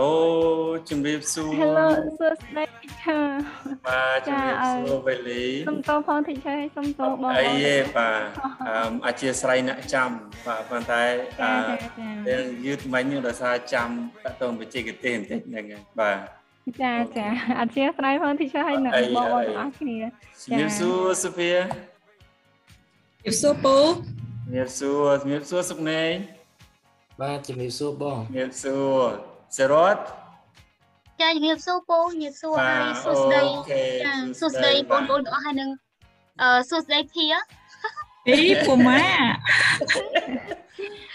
ឡូជំរាបសួរ Hello សួស្តី teacher បាទជំរាបសួរវេលីសុំតបផង teacher ហើយសុំតបបងអីទេបាទអឺអធិស្ឋានអ្នកចាំបាទប៉ុន្តែអចាឺចាយើងយឺតមិញដោយសារចាំតកតងបច្ចេកទេសបន្តិចហ្នឹងហើយបាទចាចាអធិស្ឋានផង teacher ហើយនឹងអីបងបងអីទាំងអស់គ្នាជំរាបសួរសូហ្វីជំរាបសួរពូជំរាបសួរជំរាបសួរសុកណេងបាទជំរាបសួរបងជំរាបសួរ សេរតចាជំរាបសួរពូជំរាបសួរបាហើយទសួស្តីអូខេចាសួស្តីបងប្អូនទាំងអស់ហើយនឹងអឺសួស្តីធាអីពូម៉ា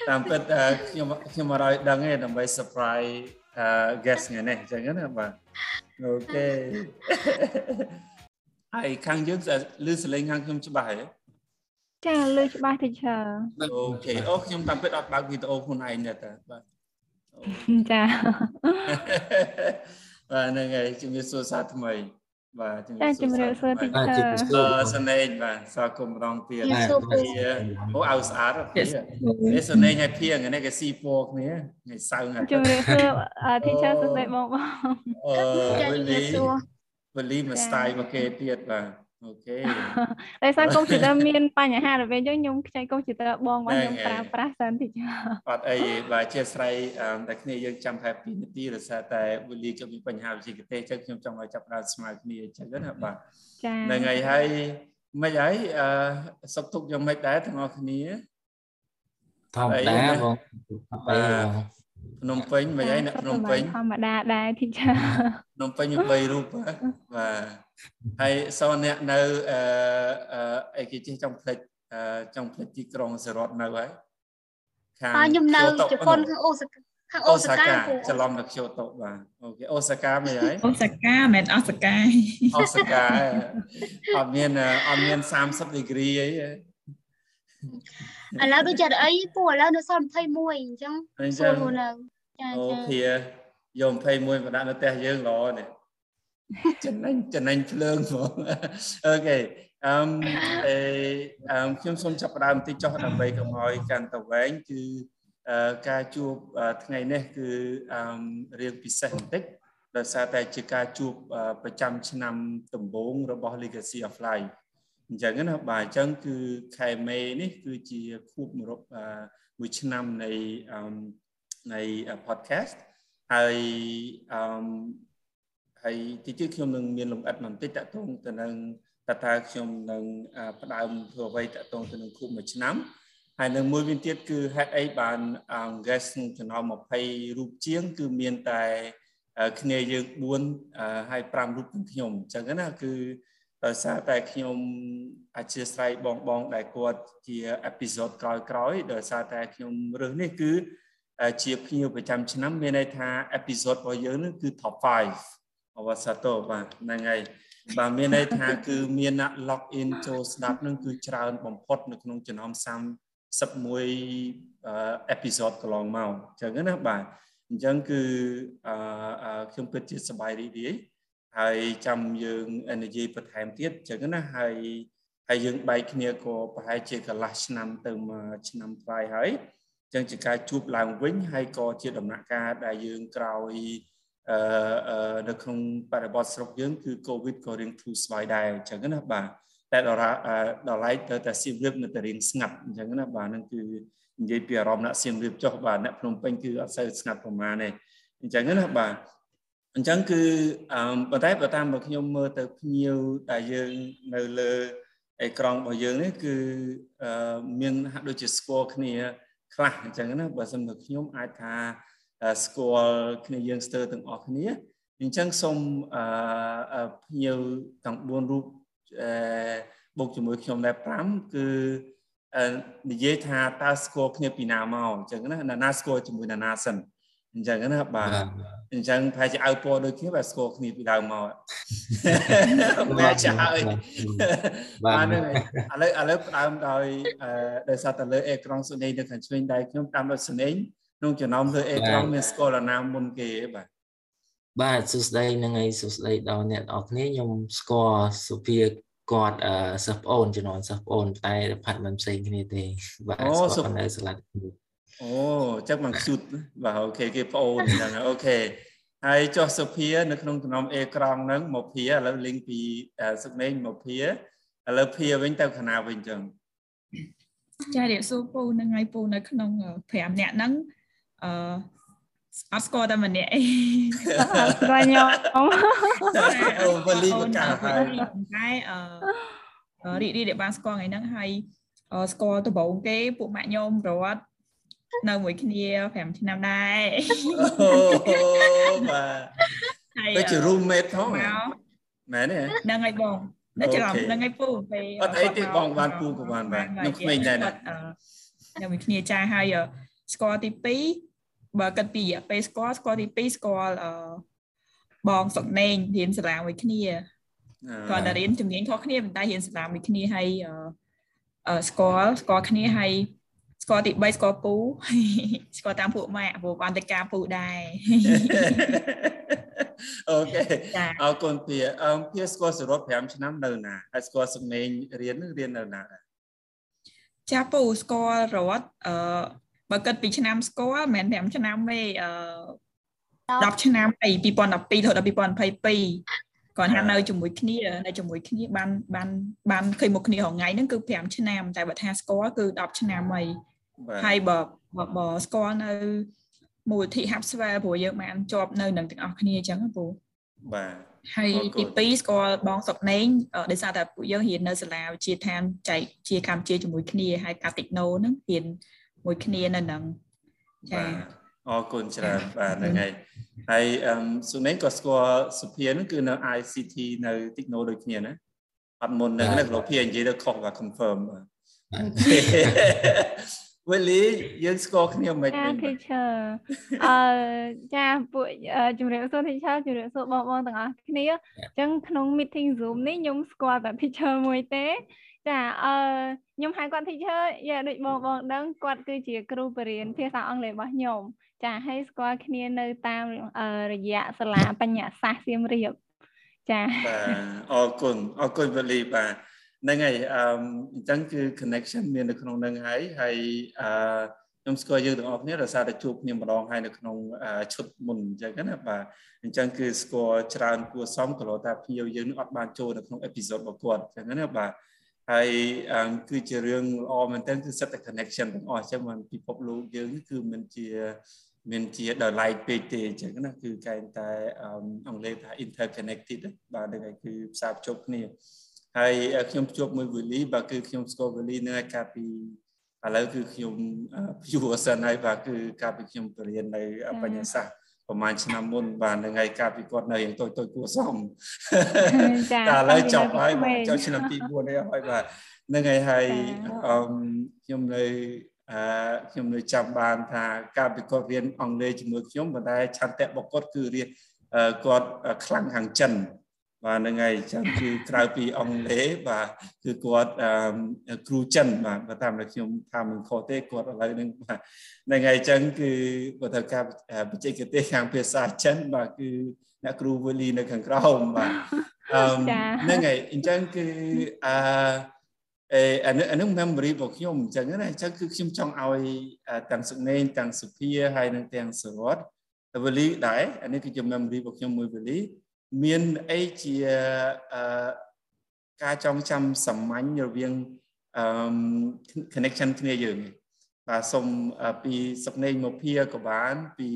តាមពិតអឺខ្ញុំខ្ញុំមកឲ្យដឹងទេដើម្បី surprise អឺ guest ថ្ងៃនេះអញ្ចឹងណាបាទអូខេហើយខាងយើងឮសលេងខាងខ្ញុំច្បាស់ហ៎ចាលឺច្បាស់ teacher អូខេអូខ្ញុំតាមពិតអត់បើកវីដេអូខ្លួនឯងទេតាបាទ ចាបាទហ្នឹងហើយជំរាបសួរសាថ្មី បាទជំចាជំរាបសួរថ្មីបាទ teacher ជំរាបសួអឺរសនេងបាទសាគមរងទៀតជំរាបសួរពូវាអូអៅស្អាតអត់វានេះសនេងឲ្យភៀងនេះគេស៊ីពណ៌គ្នាថ្ងៃសៅរ៍ថ្ងៃជំរាបសួរអឺ teacher សួស្តីបងបងអឺចាវេជំរាលីបសួរវេលីមក style មកគេទៀតបាទ អូខេដោយសារកុំព្យូទ័រមានបញ្ហារបៀបអញ្ចឹងខ្ញុំខ្ចីកុំព្យូទ័របងមកខ្ញុំហ្នឹងហើយប្រើប្រាស់សិន teacher អត់អីទេបាទអធិស្ឋានអឺតែគ្នាយើងចាំតែ2នាទីដោយសារតែវេលាក៏មានបញ្ហាវិជ្ជាទេសអញ្ចឹងខ្ញុំចង់ឲ្យចាប់ផ្ដើមស្មើគ្នាអញ្ចឹងណាបាទចាហ្នឹងហើយហើយមិនហើយអឺសុខទុក្ខយ៉ាងម៉េចដែរទាំងអស់គ្នាធម្មតាបងអីបងភ្នំពេញមិនហើយអ្នកភ្នំពេញធម្មតាដែរ teacher ភ្នំពេញមាន3រូបហ៎បាទ ហើយសោអ្នកនៅអឺអឺអីគេចេះចង់ផ្លេចអឺចង់ផ្លេចទីក្រុងសរតនៅហើយខាងអើខ្ញុំនៅ Kyoto ជប៉ុនខាងអូសាកាខាងអូអូសាសាកាកាពូច្រឡំនៅ Kyoto បាទអូខេអូសាកាមិនហើយអូសាកាមិនមែនអូសាកាអូសាកាអត់មានអត់មាន30 degree អីឥឡូវដូចចាអីពូឥឡូវនៅសល់21អញ្ចឹងអញ្សួចឹรงនៅចាអូចាភាយក21មកដាក់នៅផ្ទះយើងល្អនេះ ចំណេញចំណេញភ្លើងហ្មងអូខេអឹមអេអឹមខ្ញុំសូមចាប់ផ្ដើមបន្តិចចុះដើម្បីកុំឲ្យកាន់តែវែងគឺអឺការជួបអឺថ្ងៃនេះគឺអឹមរៀងពិសេសបន្តិចដោយសារតែជាការជួបអឺប្រចាំឆ្នាំដំបូងរបស់ Legacy of Life អញ្ចឹងណាបាទអញ្ចឹងគឺខែមេនេះគឺជាខួបមរប់អឺមួយឆ្នាំនៃអឹមនៃ podcast ហើយអឺម ហើយទីទៀតខ្ញុំនឹងមានលំអិតបន្តិចតកតងទៅនឹងតើតើខ្ញុំនឹងអឺផ្ដើមធ្វើអ្វីតកតងទៅនឹងខួបមួយឆ្នាំហើយនឹងមួយវិញទៀតគឺហេតុអីបានអឺ guest ក្នុងចំណោម20រូបជាង គឺមានតែអឺគ្នាយើង4អឺហើយ5រូបទាំងខ្ញុំអញ្ចឹងណាគឺដោយសារតែខ្ញុំអធិស្ឋានបងបងដែលគាត់ជាអេពីសូតក្រោយៗដោយសារតែខ្ញុំរើសនេះគឺជាភ្ញៀវប្រចាំឆ្នាំមានន័យថាអេពីសូតរបស់យើងនេះគឺ top 5 អវសាទរបាទហ្នឹងហើយបាទមានន័យថាគឺមានអ្នក log in ចូលស្ដាប់នឹងគឺច្រើនបំផុតនៅក្នុងចំណោម31អេពីសូតកន្លងមកអញ្ចឹងណាបាទអញ្ចឹងគឺអឺខ្ញុំពិតជាសប្បាយរីករាយហើយចាំយើងនិយាយបន្ថែមទៀតអញ្ចឹងណាហើយហើយយើងបែកគ្នាក៏ប្រហែលជាកន្លះឆ្នាំទៅមួយឆ្នាំថ្លៃហើយចឹងជាការជួបឡើងវិញហើយក៏ជាដំណាក់កាលដែលយើងក្រោយអឺ នៅក្នុងបរិបទស្រុកយើងគឺ COVID ក៏រៀងធូរស្បើយដែរអញ្ចឹងណាបាទតែដល់ដល់ឡែកទៅតែសៀមរាបនៅតែរៀងស្ងាត់អញ្ចឹងណាបាទហ្នឹងគឺនិយាយពីអារម្មណ៍អ្នកសៀមរាបចុះបាទអ្នកភ្នំពេញគឺអត់សូវស្ងាត់ប្រហែលទេអញ្ចឹងណាបាទអញ្ចឹងគឺអឺប៉ុន្តែបើតាមមកខ្ញុំមើលទៅភ្ញៀវដែលយើងនៅលើអេក្រង់របស់យើងនេះគឺអឺមានហាក់ដូចជាស្គាល់គ្នាខ្លះអញ្ចឹងណាបើសិនមកខ្ញុំអាចថា ស្គាល់គ្នាយើងស្ទើរទាំងអស់គ្នាអញ្ចឹងសូមអឺភ្ញៀវទាំង4រូបអឺបូកជាមួយខ្ញុំដែរ5គឺនិយាយថាតើស្គាល់គ្នាពីណាមកអញ្ចឹងណាណាស្គាល់ជាមួយណាណាសិនអញ្ចឹងណាបាទអញ្ចឹងប្រហែលជាអៅពណ៌ដូចគ្នាបាទស្គាល់គ្នាពីដើមមកបាទចាហើយបាទឥឡូវឥឡូវផ្ដើមដោយដោយសារតែលើអេក្រង់សុនេនៅខាងឆ្វេងដៃខ្ញុំតាមដោយសុនេ ក្នុងចំណោមលើអេក្រង់មានស្គាល់អាណាមុនគេបាទបាទសួស្តីនឹងឯងសួស្តីដល់អ្នកនរគ្នាខ្ញុំស្គាល់សុភាគាត់អឺសិស្សប្អូនជំនាន់សិស្សប្អូនតែ department ផ្សេងគ្នាទេបាទស្គាល់នៅសាលាអូចឹងមកជូតបាទអូខេគេប្អូនហ្នឹងអូខេហើយចុះសុភានៅក្នុងចំណោមអេក្រង់ហ្នឹងមកភាឥឡូវលីងពីសឹកមេងមកភាឥឡូវភាវិញទៅខាងណាវិញចឹងចារៀបសួរពូនឹងហើយពូនៅក្នុង5នាក់ហ្នឹង អឺអត់ស្គាល់តែម្នាក់អីស្គាល់ខ្ញុំអូវលីបកាហើយតែអឺរីករាយដែលបានស្គាល់ថ្ងៃហ្នឹងហើយស្គាល់ដំបូងគេពួកម៉ាក់ខ្ញុំរត់នៅមួយគ្នា5ឆ្នាំដែរអូបាទហើយទៅជា roommate ផងមកមែនទេហ្នឹងហើយបងនៅច្រឡំអូខេហ្នឹងហើយពូពេលអត់អីទេបងបានពូក៏បានបាទខ្ញុំក្មេងដែរណានៅមួយគ្នាចាហើយអឺស្គាល់ទី2 បើគិតពីរយៈពេលស្គាល់ស្គាល់ទី2ស្គាល់អឺបងសុកណេងរៀនសាលាមួយគ្នាគាត់តែរៀនជំនាញខុសគ្នាប៉ុន្តែរៀនសាលាមួយគ្នាហើយអឺអឺស្គាល់ស្គាល់គ្នាហើយស្គាល់ទី3ស្គាល់ពូស្គាល់តាមពួកម៉ាក់ព្រោះបានទៅការពូដែរអូខេចាអរគុណភាអឺភាស្គាល់សរុប5ឆ្នាំនៅណាហើយស្គាល់សំណេងរៀននឹងរៀននៅណាដែរចាពូស្គាល់រត់អឺ បើគិតពីឆ្នាំស្គាល់មិនមែន5ឆ្នាំទេអឺ10ឆ្នាំពី2012រហូតដល់2022គាត់ថានៅជាមួយគ្នានៅជាមួយគ្នាបានបានបានឃើញមុខគ្នារងថ្ងៃហ្នឹងគឺ5ឆ្នាំ តែបើថាស្គាល់គឺ10ឆ្នាំហើយបាទហើយបើបើបើស្គាល់នៅមូលនិធិ Hubswell ព្រោះយើងបានជាប់នៅនឹងទាំងអស់គ្នាអញ្ចឹងណាពូបាទហើយអរគុណទី2ស្គាល់បងសុកណេងអឺដោយសារតែពួកយើងរៀននៅសាលាវិទ្យាឋានចែកជាកម្ពុជាជាមួយគ្នាហើយកាតិកណូហ្នឹងរៀន មួយគ្នានៅនឹងចាបាទអរគុណច្រើនបាទហ្នឹងហើយហើយអឺសុណេងក៏ស្គាល់សុភានឹងគឺនៅ ICT នៅ Techno ដូចគ្នាណាអត់មុនហ្នឹងណាគ្រូភានិយាយទៅខុសបាទ confirm បាទវេលីយើងស្គាល់គ្នាមិនចាវិញ teacher អឺចាពួកអឺជំរាបសួរ teacher ជំរាបសួរបងប្អូនទាំងអស់គ្នាអញ្ចឹងក្នុង meeting Zoom នេះខ្ញុំស្គាល់តែ teacher មួយទេ ចាអឺខ្ញុំហៅគាត់ teacher យ៉ាដូចបងបងដឹងគាត់គឺជាគ្រូបរិញ្ញាភាសាអង់គ្លេសរបស់ខ្ញុំចាហើយស្គាល់គ្នានៅតាមអឺរយៈសាលាបញ្ញាសាស្ត្រសៀមរាបចាបាទអរគុណអរគុណវេលីបាទហ្នឹងហើយអឺអញ្ចឹងគឺ connection មាននៅក្នុងហ្នឹងហើយហើយអឺខ្ញុំស្គាល់យើងទាំងអស់គ្នាដោយសារតែជួបគ្នាម្ដងហើយនៅក្នុងអឺឈុតមុនអញ្ចឹងណាបាទអញ្ចឹងគឺស្គាល់ច្រើនគួរសមក៏លោថាភ្ញៀវយើងនឹងអត់បានចូលនៅក្នុងអេពីសូតរបស់គាត់អញ្ចឹងណាបាទ ហើយអឺគឺជារឿងល្អមែនទែនគឺសិតតែ connection ទាំងអស់អញ្ចឹងមិនពិភពលោកយើងនេះគឺមិនជាមានជាដល់ light ពេកទេអញ្ចឹងណាគឺកែងតែអឺអង់គ្លេសថា interconnected បាទហ្នឹងហើយគឺផ្សារភ្ជាប់គ្នាហើយខ្ញុំជួបមួយវេលីបាទគឺខ្ញុំស្គាល់វេលីនឹងកាលពីឥឡូវគឺខ្ញុំយូរសិនហើយបាទគឺកាលពីខ្ញុំទៅរៀននៅបញ្ញាសាស្ត្រ ប្រហែលឆ្នាំមុនបាទហ្នឹងហើយកាលពីគាត់នៅរៀងតូចតូចគួរសមចាតែឥឡូវចប់ហើយក្មេបាទងចូលឆ្នាំទី4ហើយហើយបាទហ្នឹងហើយហើយចា៎អឺខ្ញុំនៅអឺខ្ញុំនៅចាំបានថាកាលពីគាត់រៀនអង់គ្លេសជាមួយខ្ញុំប៉ុន្តែឆន្ទៈរបស់គាត់គឺរៀនអឺគាត់ខ្លាំងខាងចិន បាទហ្នឹងហើយអញ្ចឹងគឺក្រៅពីអង់គ្លេសបាទគឺគាត់អឺគ្រូចិនបាទបើតាមដែលខ្ញុំថាមិនខុសទេគាត់ឥឡូវហ្នឹងបាទហ្នឹងហើយអញ្ចឹងគឺបើទៅការបច្ចេកទេសខាងភាសាចិនបាទគឺអ្នកគ្រូវេលីនៅខាងក្រោមបាទអឺចា៎ហ្នឹងហើយអញ្ចឹងគឺអឺអេអានេះអានេះ memory របស់ខ្ញុំអញ្ចឹងណាអញ្ចឹងគឺខ្ញុំចង់ឲ្យអឺទាំងសុកណេងទាំងសុភាហើយនិងទាំងសរតវេលីដែរអានេះគឺជា memory របស់ខ្ញុំមួយវេលី មានអីជាអឺការចងចាំសាមញ្ញរវាងអឺ connection គ្នាយើងឯងបាទសូមអឺពីសុកណេងមកភាក៏បាន ពី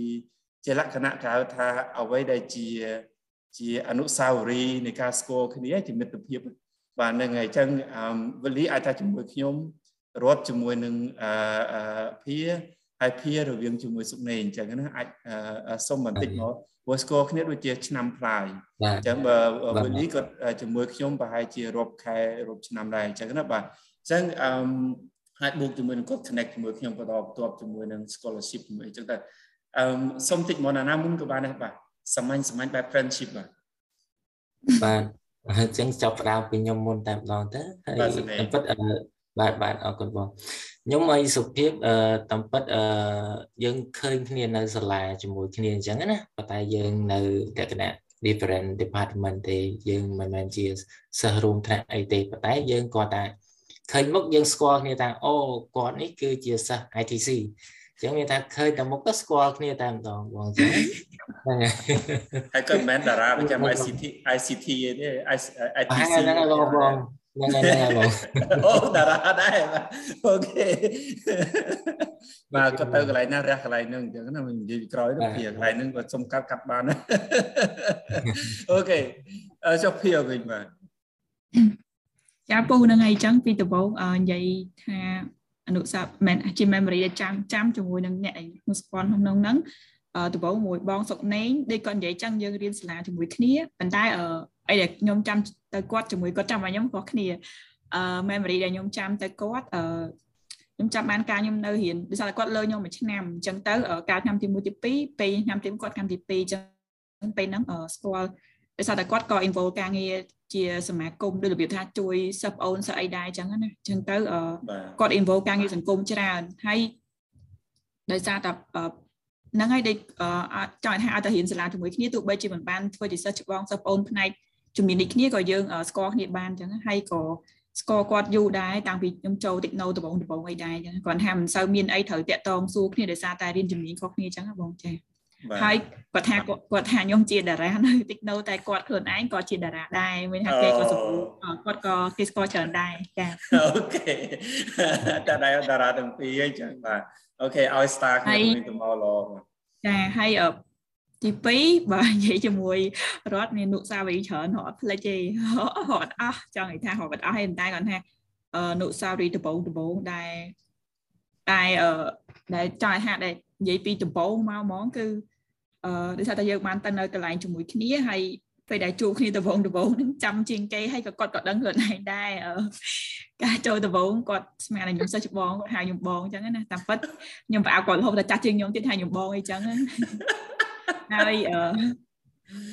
ជាលក្ខណៈគេហៅថាអ្វីដែលជាជាអនុស្សាវរីយ៍នៃការស្គាល់គ្នាជាមិត្តភាពបាទហ្នឹងហើយអញ្ចឹងអឺវេលីអាចថាជាមួយខ្ញុំរត់ជាមួយនឹងអឺអឺភាហើយភារវាងជាមួយសុកណេងអញ្ចឹងណាអាចអឺសុំបន្តិចមក ព្រោះស្គាល់គ្នាដូចជាឆ្នាំផ្លាយបាទអញ្ចឹងបើបាទវេលីគាត់ជាមួយខ្ញុំប្រហែលជារាប់ខែរាប់ឆ្នាំដែរអញ្ចឹងណាបាទអញ្ចឹងអឺហើយបូកជាមួយនឹងគាត់ connect ជាមួយខ្ញុំបន្តបន្ទាប់ជាមួយនឹង scholarship មួយអញ្ចឹងតែអឺសុំតិចមកណាណាមុនក៏បានដែរបាទសាមញ្ញសាមញ្ញបែប friendship បាទបាទហើយអញ្ចឹងចាប់ផ្ដើមពីខ្ញុំមុនតែម្ដងទៅហើយបាទសំណេរតាមពិតអឺ បាទបាទអរគុណបងខ្ញុំឲ្យសុភាពអឺតាមពិតអឺយើងឃើញគ្នានៅសាលាជាមួយគ្នាអញ្ចឹងណាប៉ុន្តែយើងនៅលក្ខណៈ different department ទេយើងមិនមែនជាសិស្សរួមថ្នាក់អីទេប៉ុន្តែយើងគាត់តែឃើញមុខយើងស្គាល់គ្នាថាអូគាត់នេះគឺជាសិស្ស ITC ចឹងមានថាឃើញតែមុខទៅស្គាល់គ្នាតែម្ដងបងចឹងហ្នឹងហើយក៏មិនមែនតារាប្រចាំ ICT ICT ទេ ITC ហ្នឹងបង បងហ្នឹងហ្នឹងបងអូតារាដែរអូខេបាទក៏ទៅកន្លែងណារះកន្លែងហ្នឹងអញ្ចឹងណាមិននិយាយពីក្រោយទៅពីកន្លែងហ្នឹងក៏សុំកាត់កាត់បានអូខេចុះភីវិញបាទចាពូនឹងអីចឹងពីដំបូងនិយាយថាអនុស្សាវរីយ៍ជា memory ដែលចាំចាំជាមួយនឹងអ្នកឯងស្គាល់ក្នុងហ្នឹងដំបូងមួយបងសុកណេងដូចគាត់និយាយចឹងយើងរៀនសាលាជាមួយគ្នាប៉ុន្តែអីដែលខ្ញុំចាំទៅគាត់ជាមួយគាត់ចាំឲ្យខ្ញុំខុសគ្នាអឺ memory ដែលខ្ញុំចាំទៅគាត់អឺខ្ញុំចាំបានការខ្ញុំនៅរៀនដោយសារគាត់លើខ្ញុំមួយឆ្នាំអញ្ចឹងទៅការឆ្នាំទី1ទី2ពេលឆ្នាំទី1គាត់ឆ្នាំទី2អញ្ចឹងពេលហ្នឹងស្គាល់ដោយសារតែគាត់ក៏ involve ការងារជាសមាគមដូចរបៀបថាជួយសិបអូនសិបអីដែរអញ្ចឹងណាអញ្ចឹងទៅគាត់ involve ការងារសង្គមច្រើនហើយដោយសារតែហ្នឹងហើយដូចចង់ថាឲ្យទៅរៀនសាលាជាមួយគ្នាទោះបីជាមិនបានធ្វើជាសិស្សច្បងសិស្សប្អូនផ្នែក ជំនាញនេះគ្នាក៏យើងស្គាល់គ្នាបានអញ្ចឹងហើយក៏ស្គាល់គាត់យូរដែរតាំងពីខ្ញុំចូលតិចណូដំបងដំបងអីដែរអញ្ចឹងគាត់ថាមិនសូវមានអីត្រូវតាក់តងសួរគ្នាដោយសារតែរៀនជំនាញខុសគ្នាអញ្ចឹងបងចាហើយគាត់ថាគាត់ថាខ្ញុំជាតារានៅតិចណូតែគាត់ខ្លួនឯងក៏ជាតារាដែរមានថាគេក៏សម្រួលគាត់ក៏គេស្គាល់ច្រើនដែរចាអូខេតារាតារាទាំងពីរអញ្ចឹងបាទអូខេឲ្យ star ខ្ញុំមានទៅមកល្អចាហើយ ទី2បើនិយាយជាមួយរត់មាននុសាវរីយ៍ច្រើនរត់ផ្លេចទេរត់អស់ចង់និយាយថារត់អស់ហើយតែគាត់ថាអឺនុសាវរីយ៍ដបងដបងដែលតែអឺដែលចង់ឲ្យហាក់ដែលនិយាយពីដំបូងមកហ្មងគឺអឺដោយសារតែយើងបានទៅនៅកន្លែងជាមួយគ្នាហើយពេលដែលជួបគ្នាដំបងដំបងនឹងចាំជាងគេហើយក៏គាត់ក៏ដឹងខ្លួនឯងដែរការចូលដំបងគាត់ស្មានតែខ្ញុំសិស្សច្បងគាត់ហៅខ្ញុំបងអញ្ចឹងណាតាមពិតខ្ញុំប្រអើគាត់រហូតតែចាស់ជាងខ្ញុំទៀតហៅខ្ញុំបងអីចឹង ហើយអឺ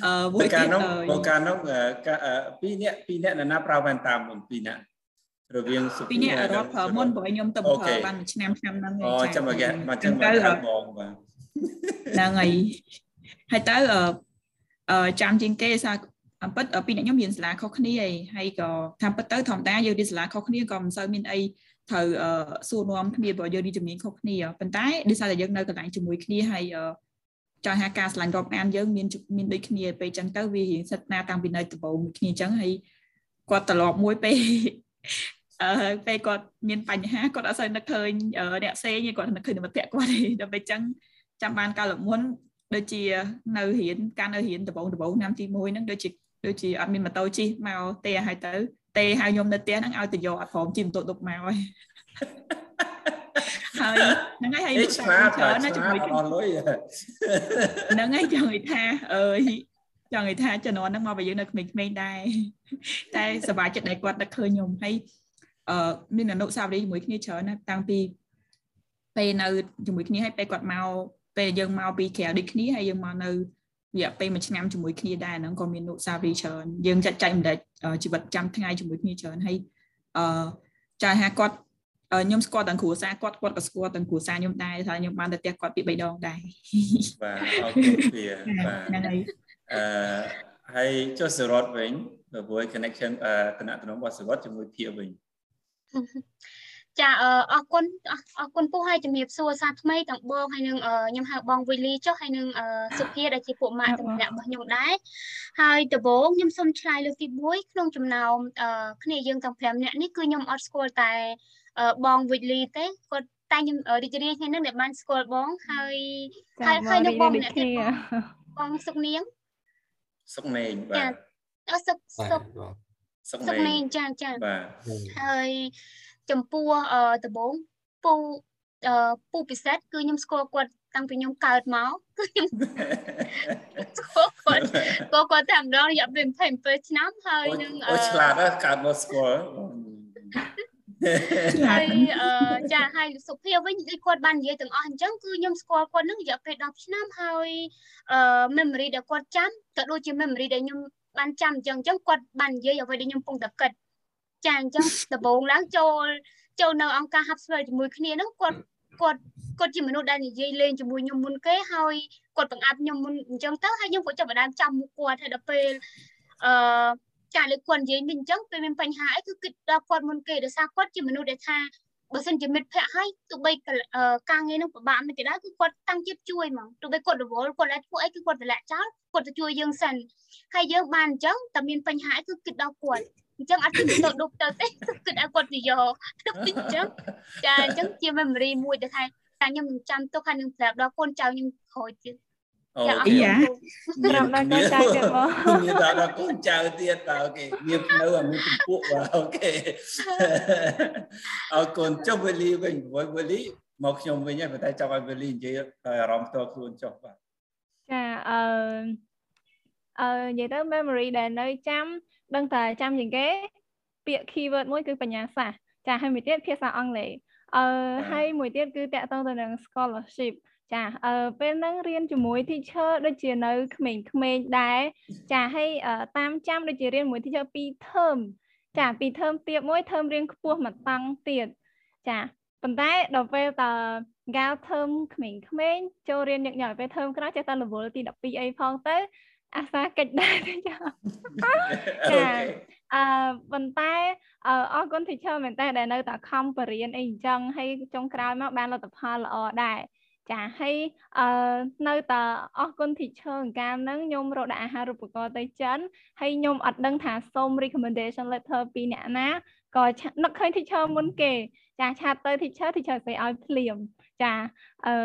អឺមួយកាលនោះមកកាលនោះពីរនាក់ពីរនាក់ណាប្រើវ៉ែនតាមពីរនាក់រវាងសុពីរនាក់រត់ប្រើមុនព្រោះខ្ញុំទៅប្រើបានមួយឆ្នាំឆ្នាំហ្នឹងអូចាំមកមកចឹងមកបងបាទហ្នឹងហើយហើយទៅអឺចាំជាងគេសារអំពិតពីអ្នកខ្ញុំរៀនសាលាខុសគ្នាឯងហើយក៏តាមពិតទៅធម្មតាយើងរៀនសាលាខុសគ្នាក៏មិនសូវមានអីត្រូវសួរនាំគ្នាព្រោះយើងរៀនជំនាញខុសគ្នាប៉ុន្តែដោយសារតែយើងនៅកន្លែងជាមួយគ្នាហើយ ចង់ថាការឆ្លាញ់រាប់អានយើងមានមានដូចគ្នាពេលចឹងទៅវារៀងសិតណាតាំងពីនៅដំបូងមួយគ្នាចឹងហើយគាត់ត្រឡប់មួយពេលអឺពេលគាត់មានបញ្ហាគាត់អត់សូវនឹកឃើញអ្នកផ្សេងគាត់នឹកឃើញមិត្តភក្តិគាត់ទេដល់ពេលចឹងចាំបានកាលមុនដូចជានៅរៀនការនៅរៀនដំបូងដំបូងឆ្នាំទី1ហ្នឹងដូចជាដូចជាអត់មានម៉ូតូជិះមកទេឲ្យទៅ ទេឲ្យខ្ញុំនៅផ្ទះហ្នឹងឲ្យទៅយកអត់ព្រមជិះម៉ូតូដុបមកហើយ ហើយហ្នឹងហើយហើយឆ្លាតច្រើនណាជាមួយអស់លុយហ្នឹងហើយចង់និយាយថាអើយចង់និយាយថាជំនាន់ហ្នឹងមកបើយើងនៅក្មេងៗដែរតែសប្បាយចិត្តដែលគាត់នឹកឃើញខ្ញុំហើយអឺមានអនុសាវរីយ៍ជាមួយគ្នាច្រើនណាតាំងពីពេលនៅជាមួយគ្នាហើយពេលគាត់មកពេលយើងមកពីក្រៅដូចគ្នាហើយយើងមកនៅរយៈពេលមួយឆ្នាំជាមួយគ្នាដែរហ្នឹងក៏មានអនុសាវរីយ៍ច្រើនយើងចាត់ចែកម្ដេចជីវិតចាំថ្ងៃជាមួយគ្នាច្រើនហើយអឺចាស់ថាគាត់ ខ្ញុំស្គាល់ទាំងគ្រួសារគាត់គាត់ក៏ស្គាល់ទាំងគ្រួសារខ្ញុំដែរថាខ្ញុំបានទៅផ្ទះគាត់ពី3ដងដែរបាទអរគុណពីបាទហ្នឹងហើយអឺហើយចុះសរតវិញព្រោះ connection តំណតំណរបស់សរតជាមួយភៀវិញចាអរគុណអរគុណពូហើយជំរាបសួរសាថ្មីទាំងបងហើយនឹងខ្ញុំហៅបងវិលីចុះហើយនឹងសុភាដែលជាពួកម៉ាក់តំណាក់របស់ខ្ញុំដែរហើយដំបូងខ្ញុំសូមឆ្លើយលើកទី1ក្នុងចំណោមគ្នាយើងទាំង5នាក់នេះគឺខ្ញុំអត់ស្គាល់តែ បងវិលីទេគាត់តែខ្ញុំរីករាយថ្ងៃនេះដែលបានស្គាល់បងហើយហើយហើយនឹងបងម្នាក់ទៀតបងសុកនាងសុកនាងបាទអសុកសុកសុកនាងចាចាបាទហើយចំពោះដំបងពូពូពិសេសគឺខ្ញុំស្គាល់គាត់តាំងពីខ្ញុំកើតមកគឺខ្ញុំស្គាល់គាត់ក៏គាត់តែម្ដងរយៈពេល27ឆ្នាំហើយនឹងអូឆ្លាតណាស់កើតមកស្គាល់ ហើយចាហើយសុភាវិញដូចគាត់បាននិយាយទាំងអស់អញ្ចឹងគឺខ្ញុំស្គាល់គាត់នឹងរយៈពេល10ឆ្នាំហើយអឺ memory ដែលគាត់ចាំក៏ដូចជា memory ដែលខ្ញុំបានចាំអញ្ចឹងអញ្ចឹងគាត់បាននិយាយអ្វីដែលខ្ញុំកំពុងតែគិតចាអញ្ចឹងដំបូងឡើងចូលចូលនៅអង្គការ Hub Spell ជាមួយគ្នាហ្នឹងគាត់គាត់គាត់ជាមនុស្សដែលនិយាយលេងជាមួយខ្ញុំមុនគេហើយគាត់បង្អាប់ខ្ញុំមុនអញ្ចឹងទៅហើយខ្ញុំក៏ចាប់ផ្ដើមចាំមុខគាត់ហើយដល់ពេលអឺ ចាលើគាត់និយាយវិញអញ្ចឹងពេលមានបញ្ហាអីគឺគិតដល់គាត់មុនគេដោយសារគាត់ជាមនុស្សដែលថាបើសិនជាមិត្តភ័ក្តិហើយទោះបីការងារនឹងពិបាកមិនក៏ដោយគឺគាត់តាំងចិត្តជួយហ្មងទោះបីគាត់រវល់គាត់អាចធ្វើអីគឺគាត់តម្លាក់ចោលគាត់ទៅជួយយើងសិនហើយយើងបានអញ្ចឹងតែមានបញ្ហាគឺគិតដល់គាត់អញ្ចឹងអត់គិតទៅដុបទៅទេគិតឲ្យគាត់ទៅយកទៅអញ្ចឹងចាអញ្ចឹងជា memory មួយដែលថាតែខ្ញុំនឹងចាំទុកហើយនឹងប្រាប់ដល់កូនចៅខ្ញុំក្រោយទៀត អូយ៉ាប្រាប់ដល់កូនចៅទៀតបងមានដល់កូនចៅទៀតបាទអូខេមាននៅអាមានពពួកបាទអូខេអរគុណចុះវេលីវិញវេលីមកខ្ញុំវិញហើយប៉ុន្តែចង់ឲ្យវេលីនិយាយដោយអារម្មណ៍ផ្ទាល់ខ្លួនចុះបាទចាអឺអឺនិយាយទៅ memory ដែលនៅចាំដឹងតែចាំជាងគេ ពាក្យ keyword មួយគឺបញ្ញាសាស្ត្រចាហើយមួយទៀតភាសាអង់គ្លេសអឺហើយមួយទៀតគឺតាក់ទងទៅនឹង scholarship ចាអឺពេលហ្នឹងរៀនជាមួយ teacher ដូចជានៅក្មេងៗដែរចាហើយតាមចាំដូចជារៀនមួយ teacher 2 term ចា2 term ទៀតមួយ term រៀនខ្ពស់មួយតង់ទៀតចាប៉ុន្តែដល់ពេលត gal term ក្មេងៗចូលរៀនញឹកញាប់ពេល term ក្រោយចេះតែ level ទី12អីផងទៅអាសាកិច្ចដែរចាចាអឺប៉ុន្តែអរគុណ teacher មែនតើដែលនៅតែខំបរៀនអីអញ្ចឹងហើយចុងក្រោយមកបានលទ្ធផលល្អដែរ ចាហើយអឺនៅតែអរគុណ teacher អង្ការហ្នឹងខ្ញុំរកដាក់អាហារូបករណ៍ទៅចិនហើយខ្ញុំអត់ដឹងថាសូម recommendation letter ពីអ្នកណាក៏នឹកឃើញ teacher មុនគេចាឆាតទៅ teacher teacher ស្អីឲ្យភ្លាមចាអឺ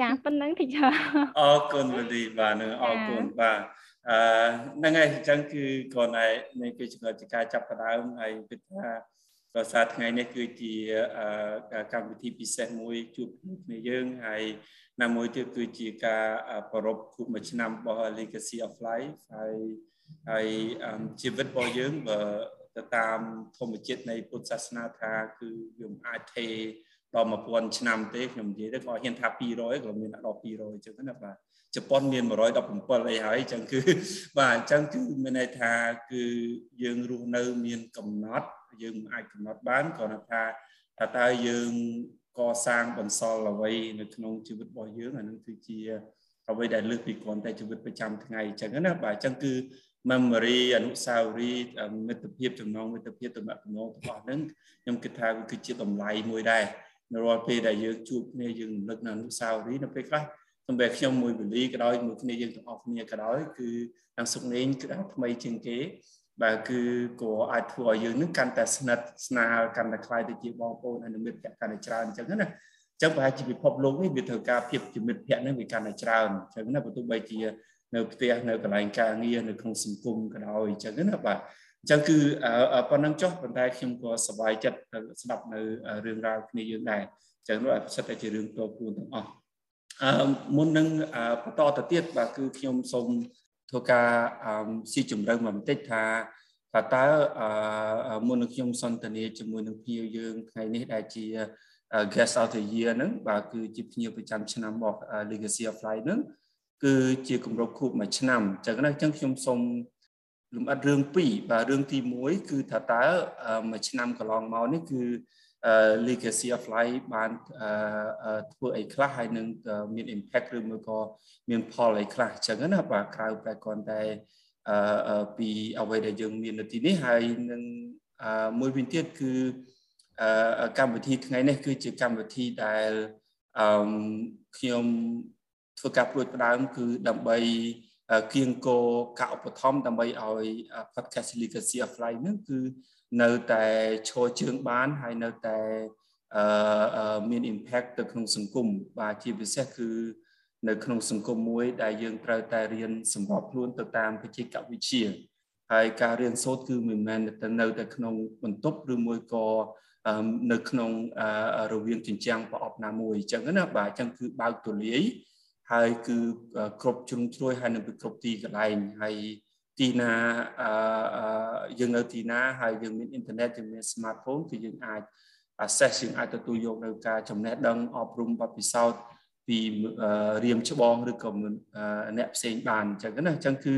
ចាប៉ុណ្្នឹង teacher អរគុណវលីបាទនឹងអរគុណបាទអឺហ្នឹងហើយអញ្ចឹងគឺគ្រាន់តែនៃកិច្ចការចាប់ផ្ដើមហើយគិតថា ដោយសារថ្ងៃនេះគឺជាកម្មវិធីពិសេសមួយជួបគ្នាយើងហើយណាមួយទៀតគឺជាការប្រពខួបមួយឆ្នាំរបស់ Legacy of Life ហើយហើយជីវិតរបស់យើងបើទៅតាមធម្មជាតិនៃពុទ្ធសាសនាថាគឺវាមិនអាចទេដល់1000ឆ្នាំទេខ្ញុំនិយាយទៅក៏ហ៊ានថា200ក៏មានដល់200អញ្ចឹងណាបាទជប៉ុនមាន117អីហើយអញ្ចឹងគឺបាទអញ្ចឹងគឺមានន័យថាគឺយើងរស់នៅមានកំណត់ យើងមិនអាចកំណត់បានគ្រាន់តែថាតើយើងកសាងបន្សល់អ្វីនៅក្នុងជីវិតរបស់យើងអានឹងគឺជាអ្វីដែលលើសពីគ្រាន់តែជីវិតប្រចាំថ្ងៃអញ្ចឹងណាបាទអញ្ចឹងគឺ memory អនុស្សាវរីយ៍មិត្តភាពចំណងមិត្តភាពទំនាក់ទំនងរបស់ហ្នឹងខ្ញុំគិតថាវាគឺជាតម្លៃមួយដែរនៅរាល់ពេលដែលយើងជួបគ្នាយើងរំលឹកនៅអនុស្សាវរីយ៍នៅពេលខ្លះសំបីខ្ញុំមួយវេលាក៏ដោយមួយគ្នាយើងទាំងអស់គ្នាក៏ដោយគឺខាងសុកនេងគឺថ្មីជាងគេ បាទគឺក៏អាចធ្វើឲ្យយើងនឹងកាន់តែស្និទ្ធស្នាលកាន់តែខ្លាយទៅជាបងប្អូនហើយនឹងមិត្តភក្តិកាន់តែច្រើនអញ្ចឹងណាអញ្ចឹងប្រហែលជាពិភពលោកនេះវាត្រូវការភាពជាមិត្តភក្តិនឹងវាកាន់តែច្រើនអញ្ចឹងណាបើទោះបីជានៅផ្ទះនៅកន្លែងការងារនៅក្នុងសង្គមក៏ដោយអញ្ចឹងណាបាទអញ្ចឹងគឺប៉ុណ្ណឹងចុះប៉ុន្តែខ្ញុំក៏សប្បាយចិត្តស្ដាប់នៅរឿងរ៉ាវគ្នាយើងដែរអញ្ចឹងនោះឲ្យផ្សិតតែជារឿងតខ្លួនទាំងអស់អឺមុននឹងបន្តទៅទៀតបាទគឺខ្ញុំសូម ធ្វើការស៊ីជម្រៅមកបន្តិចថាថាតើមុននឹងខ្ញុំសន្ទនាជាមួយនឹងភ្ញៀវយើងថ្ងៃនេះដែលជា guest of the year ហ្នឹងបាទគឺជាភ្ញៀវប្រចាំឆ្នាំរបស់ Legacy of Life ហ្នឹងគឺជាគម្រប់ខួបមួយឆ្នាំអញ្ចឹងណាអញ្ចឹងខ្ញុំសូមលំអិតរឿងពីរបាទរឿងទី1គឺថាតើមួយឆ្នាំកន្លងមកនេះគឺ legacy of life បានធ្វើអីខ្លះហើយនឹងមាន impact ឬមួយក៏មានផលអីខ្លះអញ្ចឹងណាបាទក្រៅតែគ្រាន់តែពីអ្វីដែលយើងមាននៅទីនេះហើយនឹងមួយវិញទៀតគឺកម្មវិធីថ្ងៃនេះគឺជាកម្មវិធីដែលខ្ញុំធ្វើការព្រួយផ្ដើមគឺដើម្បីគៀងគោការឧបត្ថម្ភដើម្បីឲ្យ podcast legacy of life នឹងគឺ នៅតែឈរជើងបានហើយនៅតែអឺមាន impact ទៅក្នុងសង្គមបាទជាពិសេសគឺនៅក្នុងសង្គមមួយដែលយើងត្រូវតែរៀនសម្របខ្លួនទៅតាមបច្ចេកវិទ្យាហើយការរៀនសូត្រគឺមិនមែនទៅនៅតែក្នុងបន្ទប់ឬមួយក៏នៅក្នុងរវាងជញ្ជាំងប្រអប់ណាមួយអញ្ចឹងណាបាទអញ្ចឹងគឺបើកទូលាយហើយគឺគ្រប់ជ្រុងជ្រោយហើយនៅគ្រប់ទីកន្លែងហើយ ទីណាអឺយើងនៅទីណាហើយយើងមានអ៊ីនធឺណិតយើងមាន smartphone គឺយើងអាច access យើងអាចទទួលយកនៅការចំណេះដឹងអប់រំបទពិសោធន៍ពីរៀមច្បងឬក៏អ្នកផ្សេងបានអញ្ចឹងណាអញ្ចឹងគឺ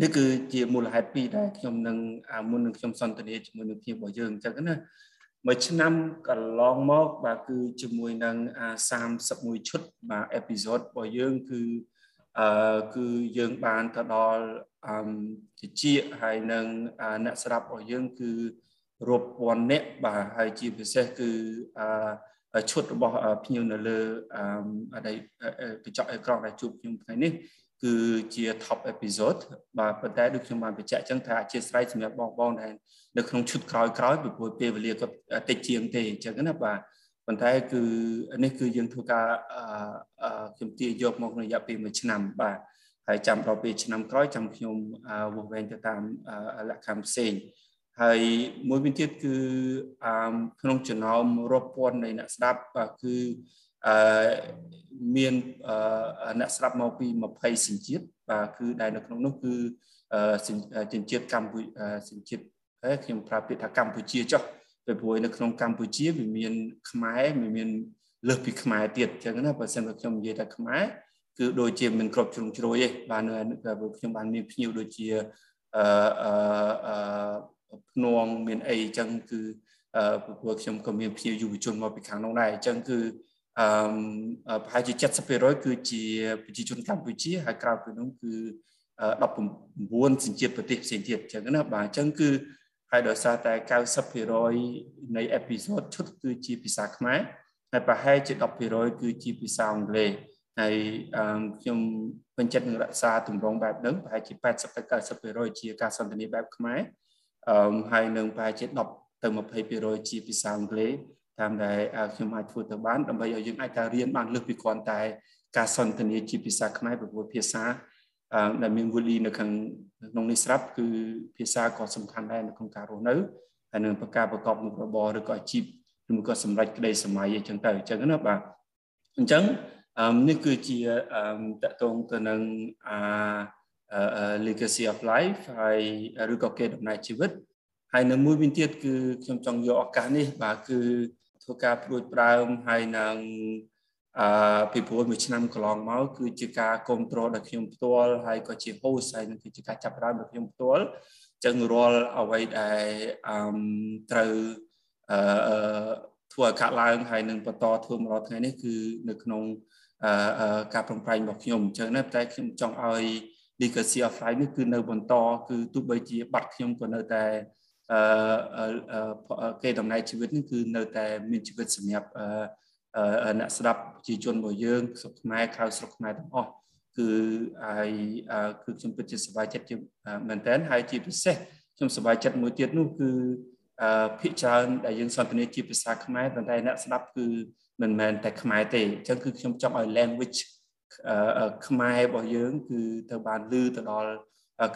នេះគឺជាមូលហេតុពីរដែលខ្ញុំនឹងមុននឹងខ្ញុំសន្ទនាជាមួយនឹងភាពរបស់យើងអញ្ចឹងណាមួយឆ្នាំកន្លងមកបាទគឺជាមួយនឹង31ឈុតបាទអេពីសូតរបស់យើងគឺ អឺគឺយើងបានទៅដល់អឺជាហើយនឹងអ្នកស្រាប់របស់យើងគឺរាប់ពាន់នាក់បាទហើយជាពិសេសគឺអឺឈុតរបស់ភ្ញៀវនៅលើអឺកញ្ចក់អេក្រង់ដែលជួបខ្ញុំថ្ងៃនេះគឺជា top episode បាទប៉ុន្តែដូចខ្ញុំបានបញ្ជាក់អញ្ចឹងថាអធិស្ឋានសម្រាប់បងបងដែលនៅក្នុងឈុតក្រោយក្រោយពីព្រោះពេលវេលាក៏តិចជាងទេអញ្ចឹងណាបាទ ប៉ុន្តែគឺនេះគឺយើងធ្វើការខ្ញុំទាយកមកក្នុងរយៈពេល1ឆ្នាំបាទហើយចាំដល់ពេលឆ្នាំក្រោយចាំខ្ញុំវាស់វែងទៅតាមលក្ខខណ្ឌផ្សេងហើយមួយវិញទៀតគឺក្នុងចំណោមរាប់ពាន់នៃអ្នកស្ដាប់គឺអឺមានអ្នកស្ដាប់មកពី20សញ្ជាតិបាទគឺដែលនៅក្នុងនោះគឺសញ្ជាតិកម្ពុជាសញ្ជាតិខ្ញុំប្រើពាក្យថាកម្ពុជាចុះ ពីព្រោះនៅក្នុងកម្ពុជាវាមានខ្មែរវាមានលើសពីខ្មែរទៀតអញ្ចឹងណាបើសិនបើខ្ញុំនិយាយថាខ្មែរគឺដូចជាមិនគ្រប់ជ្រុងជ្រោយទេបាទនៅខ្ញុំបានមានភ្ញៀវដូចជាអឺអឺភ្នងមានអីអញ្ចឹងគឺអឺព្រោះខ្ញុំក៏មានភ្ញៀវយុវជនមកពីខាងនោះដែរអញ្ចឹងគឺអឺប្រហែលជា70%គឺជាប្រជាជនកម្ពុជាហើយក្រៅពីនោះគឺ19សញ្ជាតិប្រទេសផ្សេងទៀតអញ្ចឹងណាបាទអញ្ចឹងគឺ ហើយដោយសារតែ90%នៃអេពីសូតឈុតគឺជាភាសាខ្មែរហើយប្រហែលជា10%គឺជាភាសាអង់គ្លេសហើយខ្ញុំពេញចិត្តនឹងរក្សាទម្រង់បែបហ្នឹងប្រហែលជា80ទៅ90%ជាការសន្ទនាបែបខ្មែរអឺហើយនឹងប្រហែលជា10ទៅ20%ជាភាសាអង់គ្លេសតាមដែលខ្ញុំអាចធ្វើទៅបានដើម្បីឲ្យយើងអាចទៅរៀនបានលើសពីគ្រាន់តែការសន្ទនាជាភាសាខ្មែរព្រោះភាសា ដែលមានវូលីនៅខាងក្នុងនេះស្រាប់គឺភាសាក៏សំខាន់ដែរនៅក្នុងការរស់នៅហើយនឹងប្រការប្រកបមុខរបរឬក៏អាជីពឬក៏សម្រាប់ក្តីសម័យអញ្ចឹងទៅអញ្ចឹងណាបាទអញ្ចឹងនេះគឺជាតកតងទៅនឹងអា legacy of life ហើយឬក៏គេដំណើរជីវិតហើយនៅមួយវិញទៀតគឺខ្ញុំចង់យកឱកាសនេះបាទគឺធ្វើការព្រួយប្រើមហើយនឹង អឺពីព្រោះមួយឆ្នាំកន្លងមកគឺជាការគ្រប់គ្រងដល់ខ្ញុំផ្ទាល់ហើយក៏ជា host ហើយនឹងគឺជាការចាប់ផ្ដើមរបស់ខ្ញុំផ្ទាល់ចឹងរាល់អ្វីដែលអឺត្រូវអឺធ្វើឲ្យកាត់ឡើងហើយនឹងបន្តធ្វើមកដល់ថ្ងៃនេះគឺនៅក្នុងអឺការប្រឹងប្រែងរបស់ខ្ញុំអញ្ចឹងណាតែខ្ញុំចង់ឲ្យ legacy of life នេះគឺនៅបន្តគឺទោះបីជាបាត់ខ្ញុំក៏នៅតែអឺគេដំណើរជីវិតនេះគឺនៅតែមានជីវិតសម្រាប់អឺ អ្នកស្ដាប់ប្រជាជនរបស់យើងស្រុកខ្មែរក្រៅស្រុកខ្មែរទាំងអស់គឺហើយគឺខ្ញុំពិតជាសប្បាយចិត្តជាមែនតើហើយជាពិសេសខ្ញុំសប្បាយចិត្តមួយទៀតនោះគឺភាគច្រើនដែលយើងសន្ទនាជាភាសាខ្មែរប៉ុន្តែអ្នកស្ដាប់គឺមិនមែនតែខ្មែរទេអញ្ចឹងគឺខ្ញុំចង់ឲ្យ language ខ្មែររបស់យើងគឺទៅបានលឺទៅដល់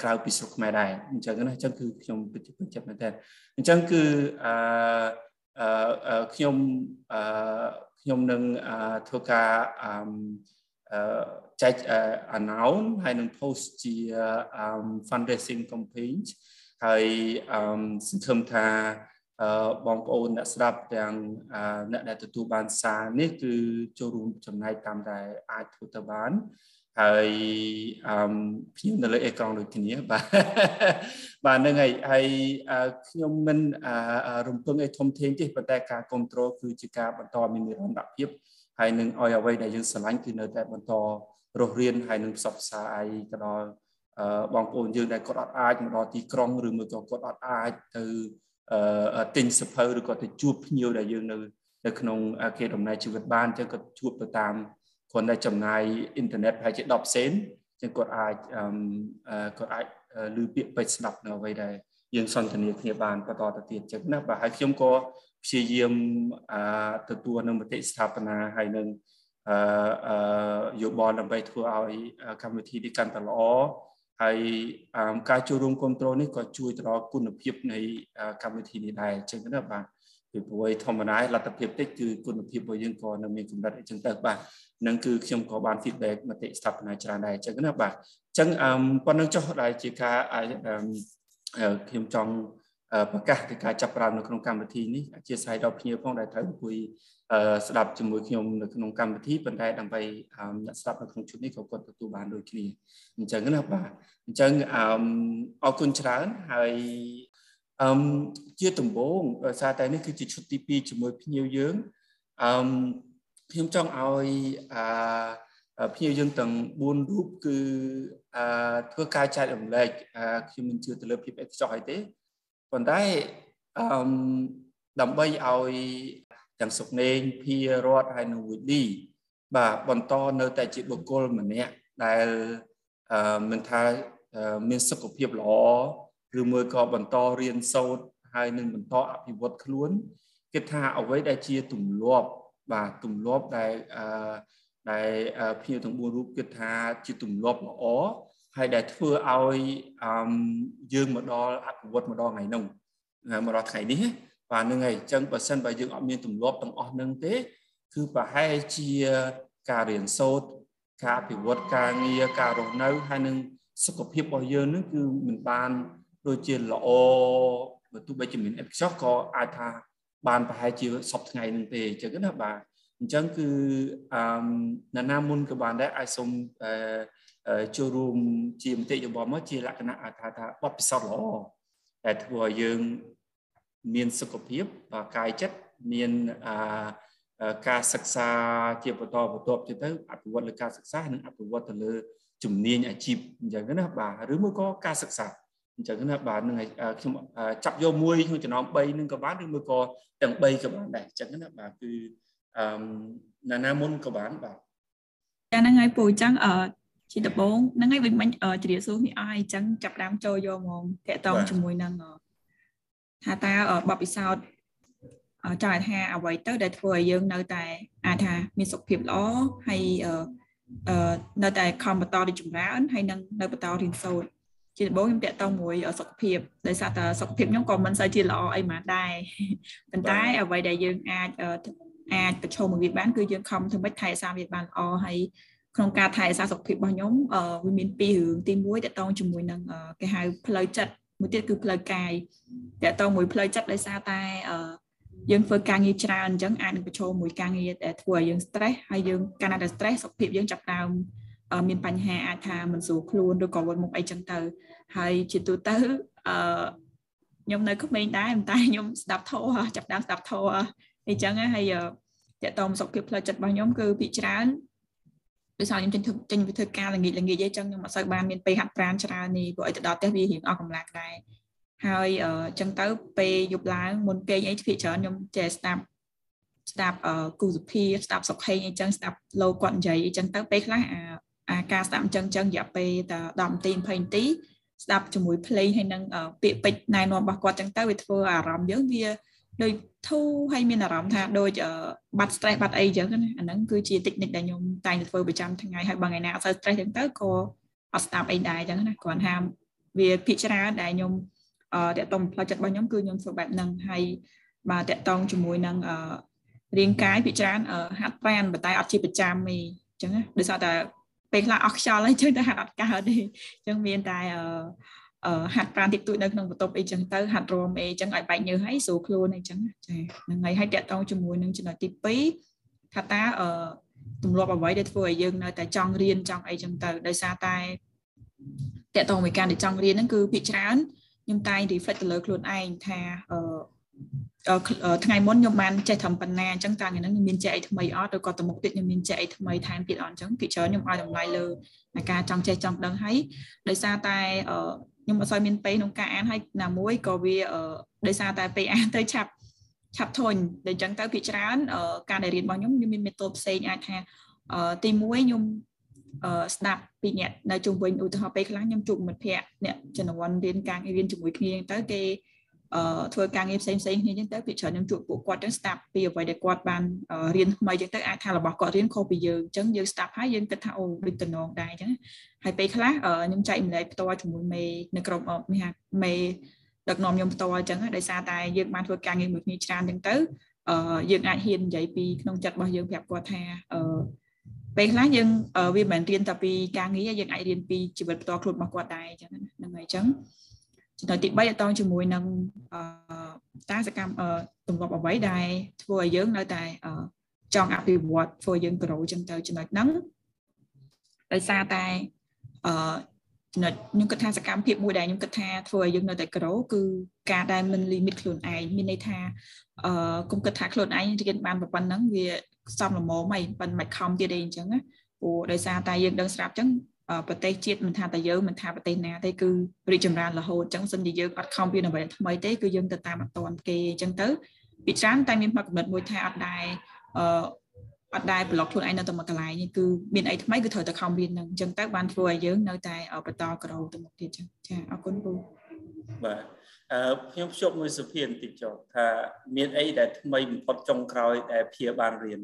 ក្រៅពីស្រុកខ្មែរដែរអញ្ចឹងណាអញ្ចឹងគឺខ្ញុំពិតជាចិត្តមែនតើអញ្ចឹងគឺអឺខ្ញុំអឺ ខ្ញុំនឹងធ្វើការចែក announce ហើយនឹង post ជា fundraising campaign ហើយសង្ឃឹមថាបងប្អូនអ្នកស្ដាប់ទាំងអ្នកដែលទទួលបានសារនេះគឺចូលរួមចំណែកតាមដែលអាចធ្វើទៅបាន ហើយអឺខ្ញុំនៅលើអេក្រង់ដូចគ្នាបាទបាទហ្នឹងហើយហើយខ្ញុំមិនរំពឹងអីធំធេងទេប៉ុន្តែការគ្រប់គ្រងគឺជាការបន្តមាននិរន្តរភាពហើយនឹងឲ្យអ្វីដែលយើងស្រឡាញ់គឺនៅតែបន្តរស់រានហើយនឹងផ្សព្វផ្សាយទៅដល់បងប្អូនយើងដែលគាត់អត់អាចមកដល់ទីក្រុងឬមួយក៏គាត់អត់អាចទៅទិញសភៅឬក៏ទៅជួបភ្ញៀវដែលយើងនៅនៅក្នុងគេដំណើរជីវិតបានចឹងគាត់ជួបទៅតាម គ្រាន់តែចំណាយអ៊ីនធឺណិតប្រហែលជា10សេនចឹងគាត់អាចគាត់អាចឮពាក្យពេចន៍ស្ដាប់នៅអ្វីដែលយើងសន្ទនាគ្នាបានបន្តទៅទៀតចឹងណាបាទហើយខ្ញុំក៏ព្យាយាមទទួលនៅមតិស្ថាបនាហើយនឹងអឺយោបល់ដើម្បីធ្វើឲ្យកម្មវិធីនេះកាន់តែល្អ ហើយការចូលរួមគ្រប់គ្រងនេះក៏ជួយទៅដល់គុណភាពនៃកម្មវិធីនេះដែរអញ្ចឹងណាបាទពីព្រោះធម្មតាលទ្ធភាពតិចគឺគុណភាពរបស់យើងក៏នៅមានកម្រិតអញ្ចឹងទៅបាទនឹងគឺខ្ញុំក៏បាន feedback មតិស្ថាបនាច្រើនដែរអញ្ចឹងណាបាទអញ្ចឹងប៉ុណ្្នឹងចុះដែលជាការខ្ញុំចង់ ប្រកាសពីការចាប់ផ្ដើមនៅក្នុងកម្មវិធីនេះអធិស្ឋានដល់ភ្ញៀវផងដែលត្រូវអង្គុយស្ដាប់ជាមួយខ្ញុំនៅក្នុងកម្មវិធីប៉ុន្តែដើម្បីអ្នកស្ដាប់នៅក្នុងชุดនេះក៏គាត់ទទួលបានដូចគ្នាអញ្ចឹងណាបាទអញ្ចឹងអរគុណច្រើនហើយអឺជាដំបូងសារតែនេះគឺជាឈុតទី2ជាមួយភ្ញៀវយើងអឺខ្ញុំចង់ឲ្យអាភ្ញៀវយើងទាំង4រូបគឺអឺធ្វើការចែករំលែកខ្ញុំមិនជឿទៅលើភាពអេកខ្ចោះអីទេ ប៉ុន្តែអឺដើម្បីឲ្យទាំងសុកនេងភារតហើយនៅវិឌីបាទបន្តនៅតែជាបុគ្គលម្នាក់ដែលអឺមិនថាមានសុខភាពល្អឬមួយក៏បន្តរៀនសូត្រហើយនឹងបន្តអភិវឌ្ឍខ្លួនគិតថាអ្វីដែលជាទម្លាប់បាទទម្លាប់ដែលអឺដែលភ្ញៀវទាំង4រូបគិតថាជាទម្លាប់ល្អ ហើយដែលធ្វើឲ្យអឺយើងមកដល់អភិវឌ្ឍមកដល់ថ្ងៃនោះមកដល់ថ្ងៃនេះបាទនឹងហើយអញ្ចឹងបើសិនបើយើងអត់មានទម្លាប់ទាំងអស់នឹងទេ គឺប្រហែលជាការរៀនសូត្រការអភិវឌ្ឍការងារការរស់នៅហើយនឹងសុខភាពរបស់យើងនឹងគឺមិនបានដូចជាល្អបើទោះបីជាមានអេបខ្ចោះក៏អាចថាបានប្រហែលជាសពថ្ងៃនឹងទេអញ្ចឹងណាបាទអញ្ចឹងគឺអឺណានាមុនក៏បានដែរអាចសូមអឺ ចូលរួមជាមតិយោបល់មកជាលក្ខណៈថាថាបទពិសោធន៍ល្អតែធ្វើឲ្យយើងមានសុខភាពកាយចិត្តមានអាការសិក្សាជាបន្តបន្ទាប់ទៀតទៅអភិវឌ្ឍលើការសិក្សានិងអភិវឌ្ឍទៅលើជំនាញអាជីពអញ្ចឹងណាបាទឬមួយក៏ការសិក្សាអញ្ចឹងណាបាទនឹងខ្ញុំចាប់យកមួយក្នុងចំណោម3នឹងក៏បានឬមួយក៏ទាំង3ក៏បានដែរអញ្ចឹងណាបាទគឺអឺណាណាមុនក៏បានបាទចាហ្នឹងហើយពូអញ្ចឹងអឺ ជាដំបូងហ្នឹងហើយវិញមិញជ្រាបសួរនេះអស់ហើយអញ្ចឹងចាប់ដើមចូលយកហ្មងតាក់តងជាមួយនឹងថាតើបបពិសោធន៍ចង់ឲ្យថាអ្វីទៅដែលធ្វើឲ្យយើងនៅតែអាចថាមានសុខភាពល្អហើយអឺនៅតែខំបន្តរីចម្រើនហើយនឹងនៅបន្តរៀនសូត្រជាដំបូងខ្ញុំតាក់ទងមួយសុខភាពដោយសារតែសុខភាពខ្ញុំក៏មិនសូវជាល្អអីមកដែរប៉ុន្តែអ្វីដែលយើងអាចអាចប្រឈមមកវាបានគឺយើងខំធ្វើម៉េចថែរក្សាវាបានល្អហើយ ក្នុងការថែរក្សាសុខភាពរបស់ខ្ញុំវាមានពីររឿងទី1តកតងជាមួយនឹងគេហៅផ្លូវចិត្តមួយទៀតគឺផ្លូវកាយតកតងមួយផ្លូវចិត្តដោយសារតែយើងធ្វើការងារច្រើនអញ្ចឹងអាចនឹងប្រឈមមួយការងារដែលធ្វើឲ្យយើង stress ហើយយើងកាលណាដែល stress សុខភាពយើងចាប់ដើមមានបញ្ហាអាចថាមិនស្រួលខ្លួនឬក៏វត្តមុខអីចឹងទៅ ហើយជាទូទៅអឺខ្ញុំនៅក្មេងដែរតែខ្ញុំស្ដាប់ធម៌ចាប់ដើមស្ដាប់ធម៌អីចឹងហើយតកតមសុខភាពផ្លូវចិត្តរបស់ខ្ញុំគឺពិច្រើន ដោយសារខ្ញុំចេញចេញទៅធ្វើការល្ងាចល្ងាចអីចឹងខ្ញុំអត់សូវបានមានពេលហាត់ប្រាណច្រើននេះព្រោះអីទៅដល់ផ្ទះវារៀងអស់កម្លាំងដែរហើយអញ្ចឹងទៅពេលយប់ឡើងមុនគេងអីភាគច្រើនខ្ញុំចេះស្ដាប់ស្ដាប់គូសុភាស្ដាប់សុខហេងអីចឹងស្ដាប់លោកគាត់និយាយអីចឹងទៅពេលខ្លះអាអាការស្ដាប់អញ្ចឹងអញ្ចឹងរយៈពេលតែ10នាទី20នាទីស្ដាប់ជាមួយភ្លេងហើយនឹងពាក្យពេចន៍ណែនាំរបស់គាត់អញ្ចឹងទៅវាធ្វើអារម្មណ៍យើងវា ដូចធូរហើយមានអារម្មណ៍ថាដូចបាត់ stress បាត់អីអញ្ចឹងណាអាហ្នឹងគឺជា technique ដែលខ្ញុំតែងតែធ្វើប្រចាំថ្ងៃហើយបើថ្ងៃណាអត់សូវ stress អញ្ចឹងទៅក៏អត់ស្ដាប់អីដែរអញ្ចឹងណាគ្រាន់ថាវាភាកច្រើនដែលខ្ញុំអឺតកតងផ្លូវចិត្តរបស់ខ្ញុំគឺខ្ញុំធ្វើបែបហ្នឹងហើយបាទតកតងជាមួយនឹងអឺរាងកាយភាកច្រើនហាត់ប្រាណប៉ុន្តែអត់ជាប្រចាំទេអញ្ចឹងណាដោយសារតែពេលខ្លះអស់ខ្យល់ហើយចឹងតែហាត់អត់កើតទេអញ្ចឹងមានតែអឺ ហាត់ប្រាណតិចតួចនៅក្នុងបន្ទប់អីចឹងទៅហាត់រមអីចឹងឲ្យបែកញើសហើយស្រួលខ្លួនអីចឹងចាហ្នឹងហើយហើយតាក់ទងជាមួយនឹងចំណុចទី2ថាតើអឺទម្លាប់អ្វីដែលធ្វើឲ្យយើងនៅតែចង់រៀនចង់អីចឹងទៅដោយសារតែតាក់ទងមួយការដែលចង់រៀនហ្នឹងគឺភាគច្រើនខ្ញុំតែង reflect ទៅលើខ្លួនឯងថាអឺថ្ងៃមុនខ្ញុំបានចេះត្រឹមប៉ុណ្ណាអញ្ចឹងតើថ្ងៃហ្នឹងខ្ញុំមានចេះអីថ្មីអត់ឬក៏ទៅមុខទៀតខ្ញុំមានចេះអីថ្មីថែមទៀតអត់អញ្ចឹងពីច្រើនខ្ញុំឲ្យតម្លៃលើការចង់ចេះចង់ដឹងហើយដោយសារតែ ខ្ញុំអត់សូវមានពេលក្នុងការអានហើយណាមួយក៏វាដោយសារតែពេលអានទៅឆាប់ឆាប់ធុញតែអញ្ចឹងទៅពីច្រើនការដែលរៀនរបស់ខ្ញុំខ្ញុំមានមេតូតផ្សេងអាចថាទី1ខ្ញុំស្ដាប់ពីអ្នកនៅជុំវិញឧទាហរណ៍ពេលខ្លះខ្ញុំជួបមិត្តភ័ក្តិអ្នកជំនាន់រៀនការរៀនជាមួយគ្នាទៅគេអឺ ធ្វើការងារផ្សេងផ្សេងគ្នាចឹងទៅពីច្រើនខ្ញុំជួបពួកគាត់ចឹងស្ដាប់ពីអ្វីដែលគាត់បានរៀនថ្មីចឹងទៅអាចថារបស់គាត់រៀនខុសពីយើងចឹងយើងស្ដាប់ហើយយើងគិតថាអូដូចតំណងដែរចឹងហើយពេលខ្លះខ្ញុំចែកម្លែកផ្ទាល់ជាមួយមេនៅក្រុមមេមេដឹកនាំខ្ញុំផ្ទាល់ចឹងដោយសារតែយើងបានធ្វើការងារមួយគ្នាច្រើនចឹងទៅអឺយើងអាចហ៊ាននិយាយពីក្នុងចិត្តរបស់យើងប្រាប់គាត់ថាអឺពេលខ្លះយើងវាមិនមែនរៀនតែពីការងារយើងអាចរៀនពីជីវិតផ្ទាល់ខ្លួនរបស់គាត់ដែរចឹងហ្នឹងហើយចឹង ចំណុចទី3តតងជាមួយនឹងតាសកម្មទម្លាប់អ្វីដែលធ្វើឲ្យយើងនៅតែចង់អភិវឌ្ឍធ្វើយើង grow ចឹងទៅចំណុចហ្នឹងដោយសារតែអឺចំណុចខ្ញុំគិតថាសកម្មភាពមួយដែលខ្ញុំគិតថាធ្វើឲ្យយើងនៅតែ grow គឺការដែលមិន limit ខ្លួនឯងមានន័យថាអឺគុំគិតថាខ្លួនឯងរៀនបានប៉ុណ្ណឹងវាសំលមមហើយប៉ុន្តែមិនខំទៀតទេអញ្ចឹងណាព្រោះដោយសារតែយើងដឹងស្រាប់អញ្ចឹង ប្រទេសជាតិមិនថាតែយើងមិនថាប្រទេសណាទេគឺរីកចម្រើនរហូតអញ្ចឹងសិនជាយើងអត់ខំពីអ្វីថ្មីទេគឺយើងទៅតាមអត់តាន់គេអញ្ចឹងទៅពីច្រើនតែមានផ្នត់កំណត់មួយថាអត់ដែរអឺអត់ដែរប្លុកខ្លួនឯងនៅតែមួយកន្លែងនេះគឺមានអីថ្មីគឺត្រូវតែខំរៀននឹងអញ្ចឹងទៅបានធ្វើឲ្យយើងនៅតែបន្តក្រោទៅមុខទៀតចឹងចាអរគុណពូបាទអឺខ្ញុំភ្ជាប់មួយសុភាបន្តិចចុះថាមានអីដែលថ្មីបំផុតចុងក្រោយដែលភាបានរៀន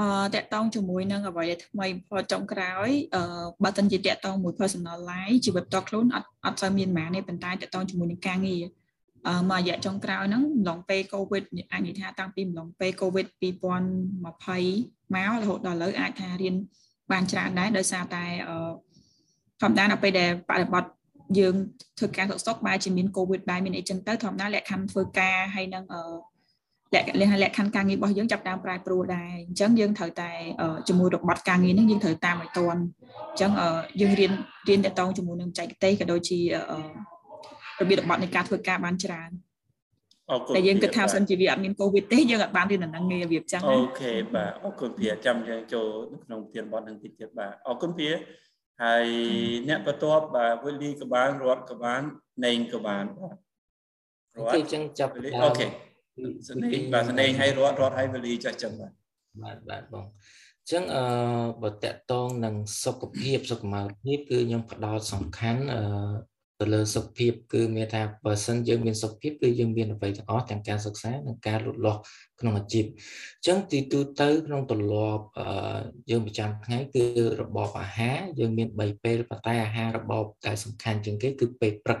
អឺតកតងជាមួយនឹងអ្វីដែលថ្មីបំផុតចុងក្រោយអឺបើសិនជាតកតងមួយ personal life ជីវិតតខ្លួនអត់អត់សូវមានម៉ានទេប៉ុន្តែតកតងជាមួយនឹងការងារអឺមួយរយៈចុងក្រោយហ្នឹងម្លងពេល COVID អាចនិយាយថាតាំងពីម្លងពេល COVID 2020មករហូតដល់ឥឡូវអាចថារៀនបានច្រើនដែរដោយសារតែអឺធម្មតានៅពេលដែលបរិបត្តិយើងធ្វើការសុកសុកបែរជាមាន COVID ដែរមានអីចឹងទៅធម្មតាលក្ខខណ្ឌធ្វើការហើយនឹងអឺ លក្ខលក្ខខណ្ឌការងាររបស់យើងចាប់តាមប្រែប្រួលដែរអញ្ចឹងយើងត្រូវតែជាមួយរបត់ការងារនេះយើងត្រូវតាមឲ្យទាន់អញ្ចឹងយើងរៀនរៀនតតងជាមួយនឹងចែកទេសក៏ដូចជារបៀបរបត់នៃការធ្វើការបានច្រើនអរគុណតែយើងគិតថាសិនជាវាអត់មានកូវីដទេយើងអត់បានរៀនដំណឹងងាររបៀបចឹងអូខេបាទអរគុណភាចាំយើងចូលនៅក្នុងទានបត់នឹងតិចទៀតបាទអរគុណភាហើយអ្នកបន្ទាប់បាទវិលីក៏បានរត់ក៏បានណេងក៏បានបាទរត់អូខេចឹងចាប់អូខេ សនេហ៍បាទសនេហ៍ឲ្យរត់រត់ឲ្យវេលាចាស់ចឹងបាទបាទបាទបងអញ្ចឹងអឺបើតកតងនឹងសុខភាពសុខុមាលភាពគឺខ្ញុំផ្ដោតសំខាន់អឺទៅលើសុខភាពគឺមានថាបើសិនយើងមានសុខភាពគឺយើងមានអ្វីទាំងអស់ទាំងការសិក្សានិងការលូតលាស់ក្នុងអាជីពអញ្ចឹងទីទូទៅក្នុងទម្លាប់យើងប្រចាំថ្ងៃគឺរបបអាហារយើងមាន3ពេលប៉ុន្តែអាហាររបបដែលសំខាន់ជាងគេគឺពេលព្រឹក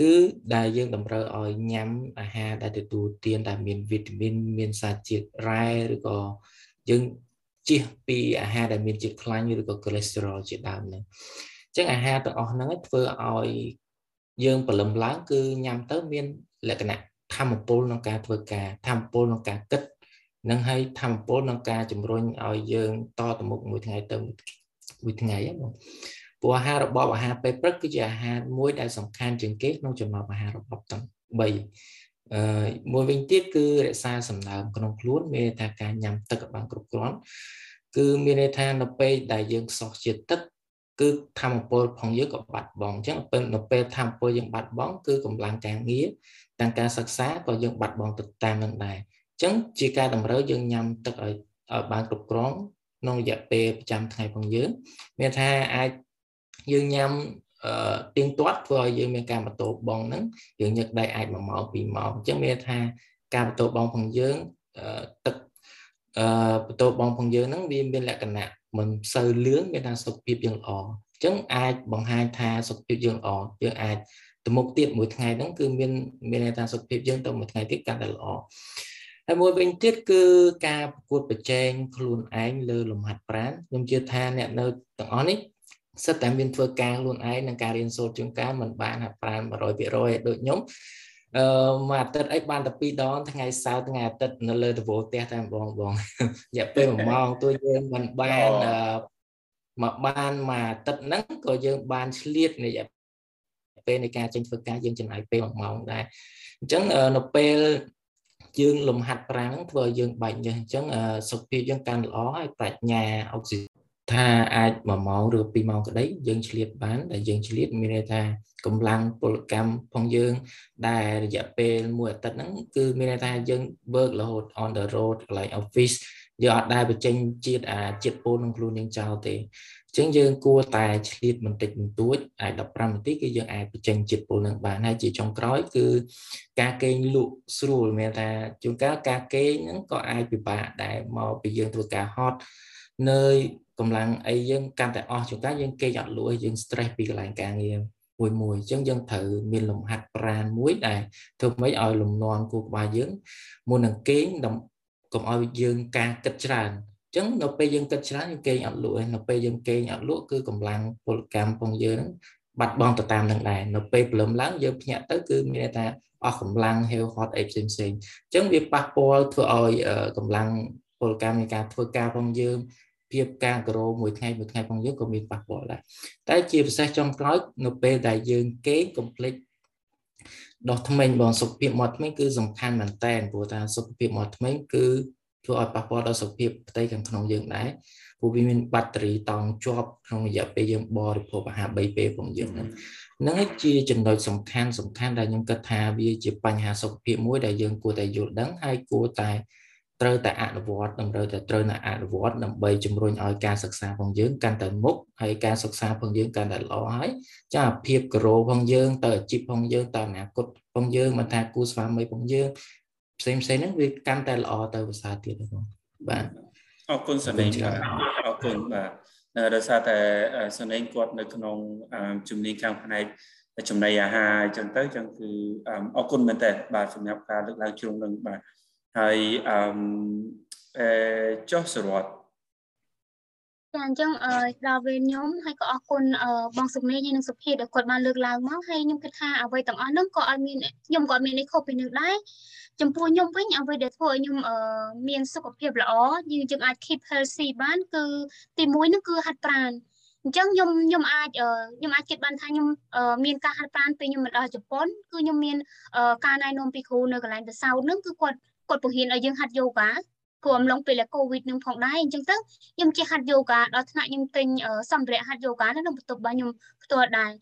គឺដែលយើងតម្រូវឲ្យញ៉ាំអាហារដែលទទួលទានដែលមានវីតាមីនមានសារជាតិរ៉ែឬក៏យើងជៀសពីអាហារដែលមានជាតិខ្លាញ់ឬក៏កូលេស្តេរ៉ុលជាដើមហ្នឹងអញ្ចឹងអាហារទាំងអស់ហ្នឹងធ្វើឲ្យយើងព្រលឹមឡើងគឺញ៉ាំទៅមានលក្ខណៈធម្មពលក្នុងការធ្វើការធម្មពលក្នុងការគិតនិងហើយធម្មពលក្នុងការជំរុញឲ្យយើងតទៅមុខមួយថ្ងៃទៅមួយថ្ងៃហ្នឹងបង ព្រោះអាហាររបបអាហារពេលព្រឹកគឺជាអាហារមួយដែលសំខាន់ជាងគេក្នុងចំណោមអាហាររបបទាំង3អឺមួយវិញទៀតគឺរក្សាសំណើមក្នុងខ្លួនមានថាការញ៉ាំទឹកឲ្យបានគ្រប់គ្រាន់គឺមានន័យថានៅពេលដែលយើងខ្សោះជាតិទឹកគឺធម្មពលផងយើងក៏បាត់បង់អញ្ចឹងពេលនៅពេលធម្មពលយើងបាត់បង់គឺកម្លាំងការងារទាំងការសិក្សាក៏យើងបាត់បង់ទៅតាមនឹងដែរអញ្ចឹងជាការតម្រូវយើងញ៉ាំទឹកឲ្យឲ្យបានគ្រប់គ្រាន់ក្នុងរយៈពេលប្រចាំថ្ងៃផងយើងមានថាអាច យើងញ៉ាំអឺទៀងទាត់ធ្វើឲ្យយើងមានការបន្ទោបងហ្នឹងយើងញឹកដៃអាច1ម៉ោង2ម៉ោងអញ្ចឹងមានថាការបន្ទោបងផងយើងទឹកអឺបន្ទោបងផងយើងហ្នឹងវាមានលក្ខណៈមិនសូវលឿងមានថាសុខភាពយើងល្អអញ្ចឹងអាចបង្ហាញថាសុខភាពយើងល្អយើងអាចទៅមុខទៀតមួយថ្ងៃហ្នឹងគឺមានមានន័យថាសុខភាពយើងទៅមួយថ្ងៃទៀតកាន់តែល្អហើយមួយវិញទៀតគឺការប្រកួតប្រជែងខ្លួនឯងលើលំហាត់ប្រាណខ្ញុំជឿថាអ្នកនៅទាំងអស់នេះ សិតតែមានធ្វើការខ្លួនឯងនិងការរៀនសូត្រជាងការមិនបានហាត់ប្រាណ100%ដូចខ្ញុំអឺមួយអាទិត្យអីបានតែ2ដងថ្ងៃសៅរ៍ថ្ងៃអាទិត្យនៅលើដបូលផ្ទះតែបងបងរយៈពេល1ម៉ោងទោះយើងមិនបានអឺមកបានមួយអាទិត្យហ្នឹងក៏យើងបានឆ្លៀតនៃពេលនៃការចេញធ្វើការយើងចំណាយពេល1ម៉ោងដែរអញ្ចឹងនៅពេលយើងលំហាត់ប្រាណហ្នឹងធ្វើឲ្យយើងបែកញើសអញ្ចឹងសុខភាពយើងកាន់ល្អហើយប្រាជ្ញាអុកស៊ី ថាអាច1ម៉ោងឬ2ម៉ោងក្តីយើងឆ្លៀតបានដែលយើងឆ្លៀតមានន័យថាកម្លាំងពលកម្មផងយើង ដែលរយៈពេលមួយអាទិត្យហ្នឹងគឺមានន័យថាយើង work រហូត on the road កន្លែង office យើងអត់ដែលបញ្ចេញជាតិអាជាតិពូនក្នុងខ្លួនយើងចោលទេអញ្ចឹងយើងគួរតែឆ្លៀតបន្តិចបន្តួចអាច15នាទីគឺយើងអាចបញ្ចេញជាតិពុលនឹងបានហើយជាចុងក្រោយគឺការគេងលក់ស្រួលមានថាជួនកាលការគេងហ្នឹងក៏អាចពិបាកដែរមកពីយើងធ្វើការហត់ នៅកម្លាំងអីយើងកាន់តែអស់ជួនកាលយើងគេងអត់លក់យើង stress ពីកន្លែងការងារមួយមួយអញ្ចឹងយើងត្រូវមានលំហាត់ប្រាណមួយដែលធ្វើម៉េចឲ្យលំនាំគូក្បាលយើងមុននឹងគេងកុំឲ្យយើងការគិតច្រើនអញ្ចឹងនៅពេលយើងគិតច្រើនយើងគេងអត់លក់ឯនៅពេលយើងគេងអត់លក់គឺកម្លាំងពលកម្មផងយើងបាត់បង់ទៅតាមនឹងដែរនៅពេលព្រលឹមឡើងយើងភ្ញាក់ទៅគឺមានថាអស់កម្លាំងហេវហត់អីផ្សេងផ្សេងអញ្ចឹងវាប៉ះពាល់ធ្វើឲ្យកម្លាំងពលកម្មនៃការធ្វើការផងយើង ភាពការក្រោមួយថ្ងៃមួយថ្ងៃផងយើងក៏មានប៉ះពាល់ដែរតែជាពិសេសចុងក្រោយនៅពេលដែលយើងគេកុំភ្លេចដោះថ្មិញបងសុខភាពមាត់ថ្មិញគឺសំខាន់មែនតើព្រោះថាសុខភាពមាត់ថ្មិញគឺធ្វើឲ្យប៉ះពាល់ដល់សុខភាពផ្ទៃខាងក្នុងយើងដែរព្រោះវាមានបាក់តេរីតោងជាប់ក្នុងរយៈពេលយើងបរិភោគអាហារ3ពេលផងយើងហ្នឹងហ្នឹងជាចំណុចសំខាន់សំខាន់ដែលខ្ញុំគិតថាវាជាបញ្ហាសុខភាពមួយដែលយើងគួរតែយល់ដឹងហើយគួរតែ ត្រូវតែអនុវត្តតម្រូវតែត្រូវតែអនុវត្តដើម្បីជំរុញឲ្យការសិក្សាផងយើងកាន់តែមុខហើយការសិក្សាផងយើងកាន់តែល្អហើយចាភាពក្រោផងយើងទៅអាជីពផងយើងទៅអនាគតផងយើងមិនថាគូស្វាមីផងយើងផ្សេងផ្សេងហ្នឹងវាកាន់តែល្អទៅភាសាទៀតបងបាទអរគុណសនេងបាទអរគុណបាទដោយសារតែសនេងគាត់នៅក្នុងជំនាញខាងផ្នែកចំណីអាហារអញ្ចឹងទៅអញ្ចឹងគឺអរគុណមែនតើបាទសម្រាប់ការលើកឡើងជ្រុងនឹងបាទ ហើយអឺអឺចុះសរតចាអញ្ចឹងអឺដល់ពេលខ្ញុំហើយក៏អរគុណបងសុមេហើយនិងសុភាដែលគាត់បានលើកឡើងមកហើយខ្ញុំគិតថាអ្វីទាំងអស់ហ្នឹងក៏អត់មានខ្ញុំក៏អត់មានអីខុសពីនឹងដែរចំពោះខ្ញុំវិញអ្វីដែលធ្វើឲ្យខ្ញុំមានសុខភាពល្អយើងយើងអាច keep healthy បានគឺទី1ហ្នឹងគឺហាត់ប្រាណអញ្ចឹងខ្ញុំខ្ញុំអាចខ្ញុំអាចគិតបានថាខ្ញុំមានការហាត់ប្រាណពេលខ្ញុំមកដល់ជប៉ុនគឺខ្ញុំមានការណែនាំពីគ្រូនៅកន្លែងទៅសោតហ្នឹងគឺគាត់ គាត់បង្រៀនឲ្យយើងហាត់យូហ្គាព្រោះអំឡុងពេលកូវីដនឹងផងដែរអញ្ចឹងទៅខ្ញុំចេះហាត់យូហ្គាដល់ថ្នាក់ខ្ញុំទិញសម្ភារៈហាត់យូហ្គានៅក្នុងបន្ទប់របស់ខ្ញុំផ្ទាល់ដែរ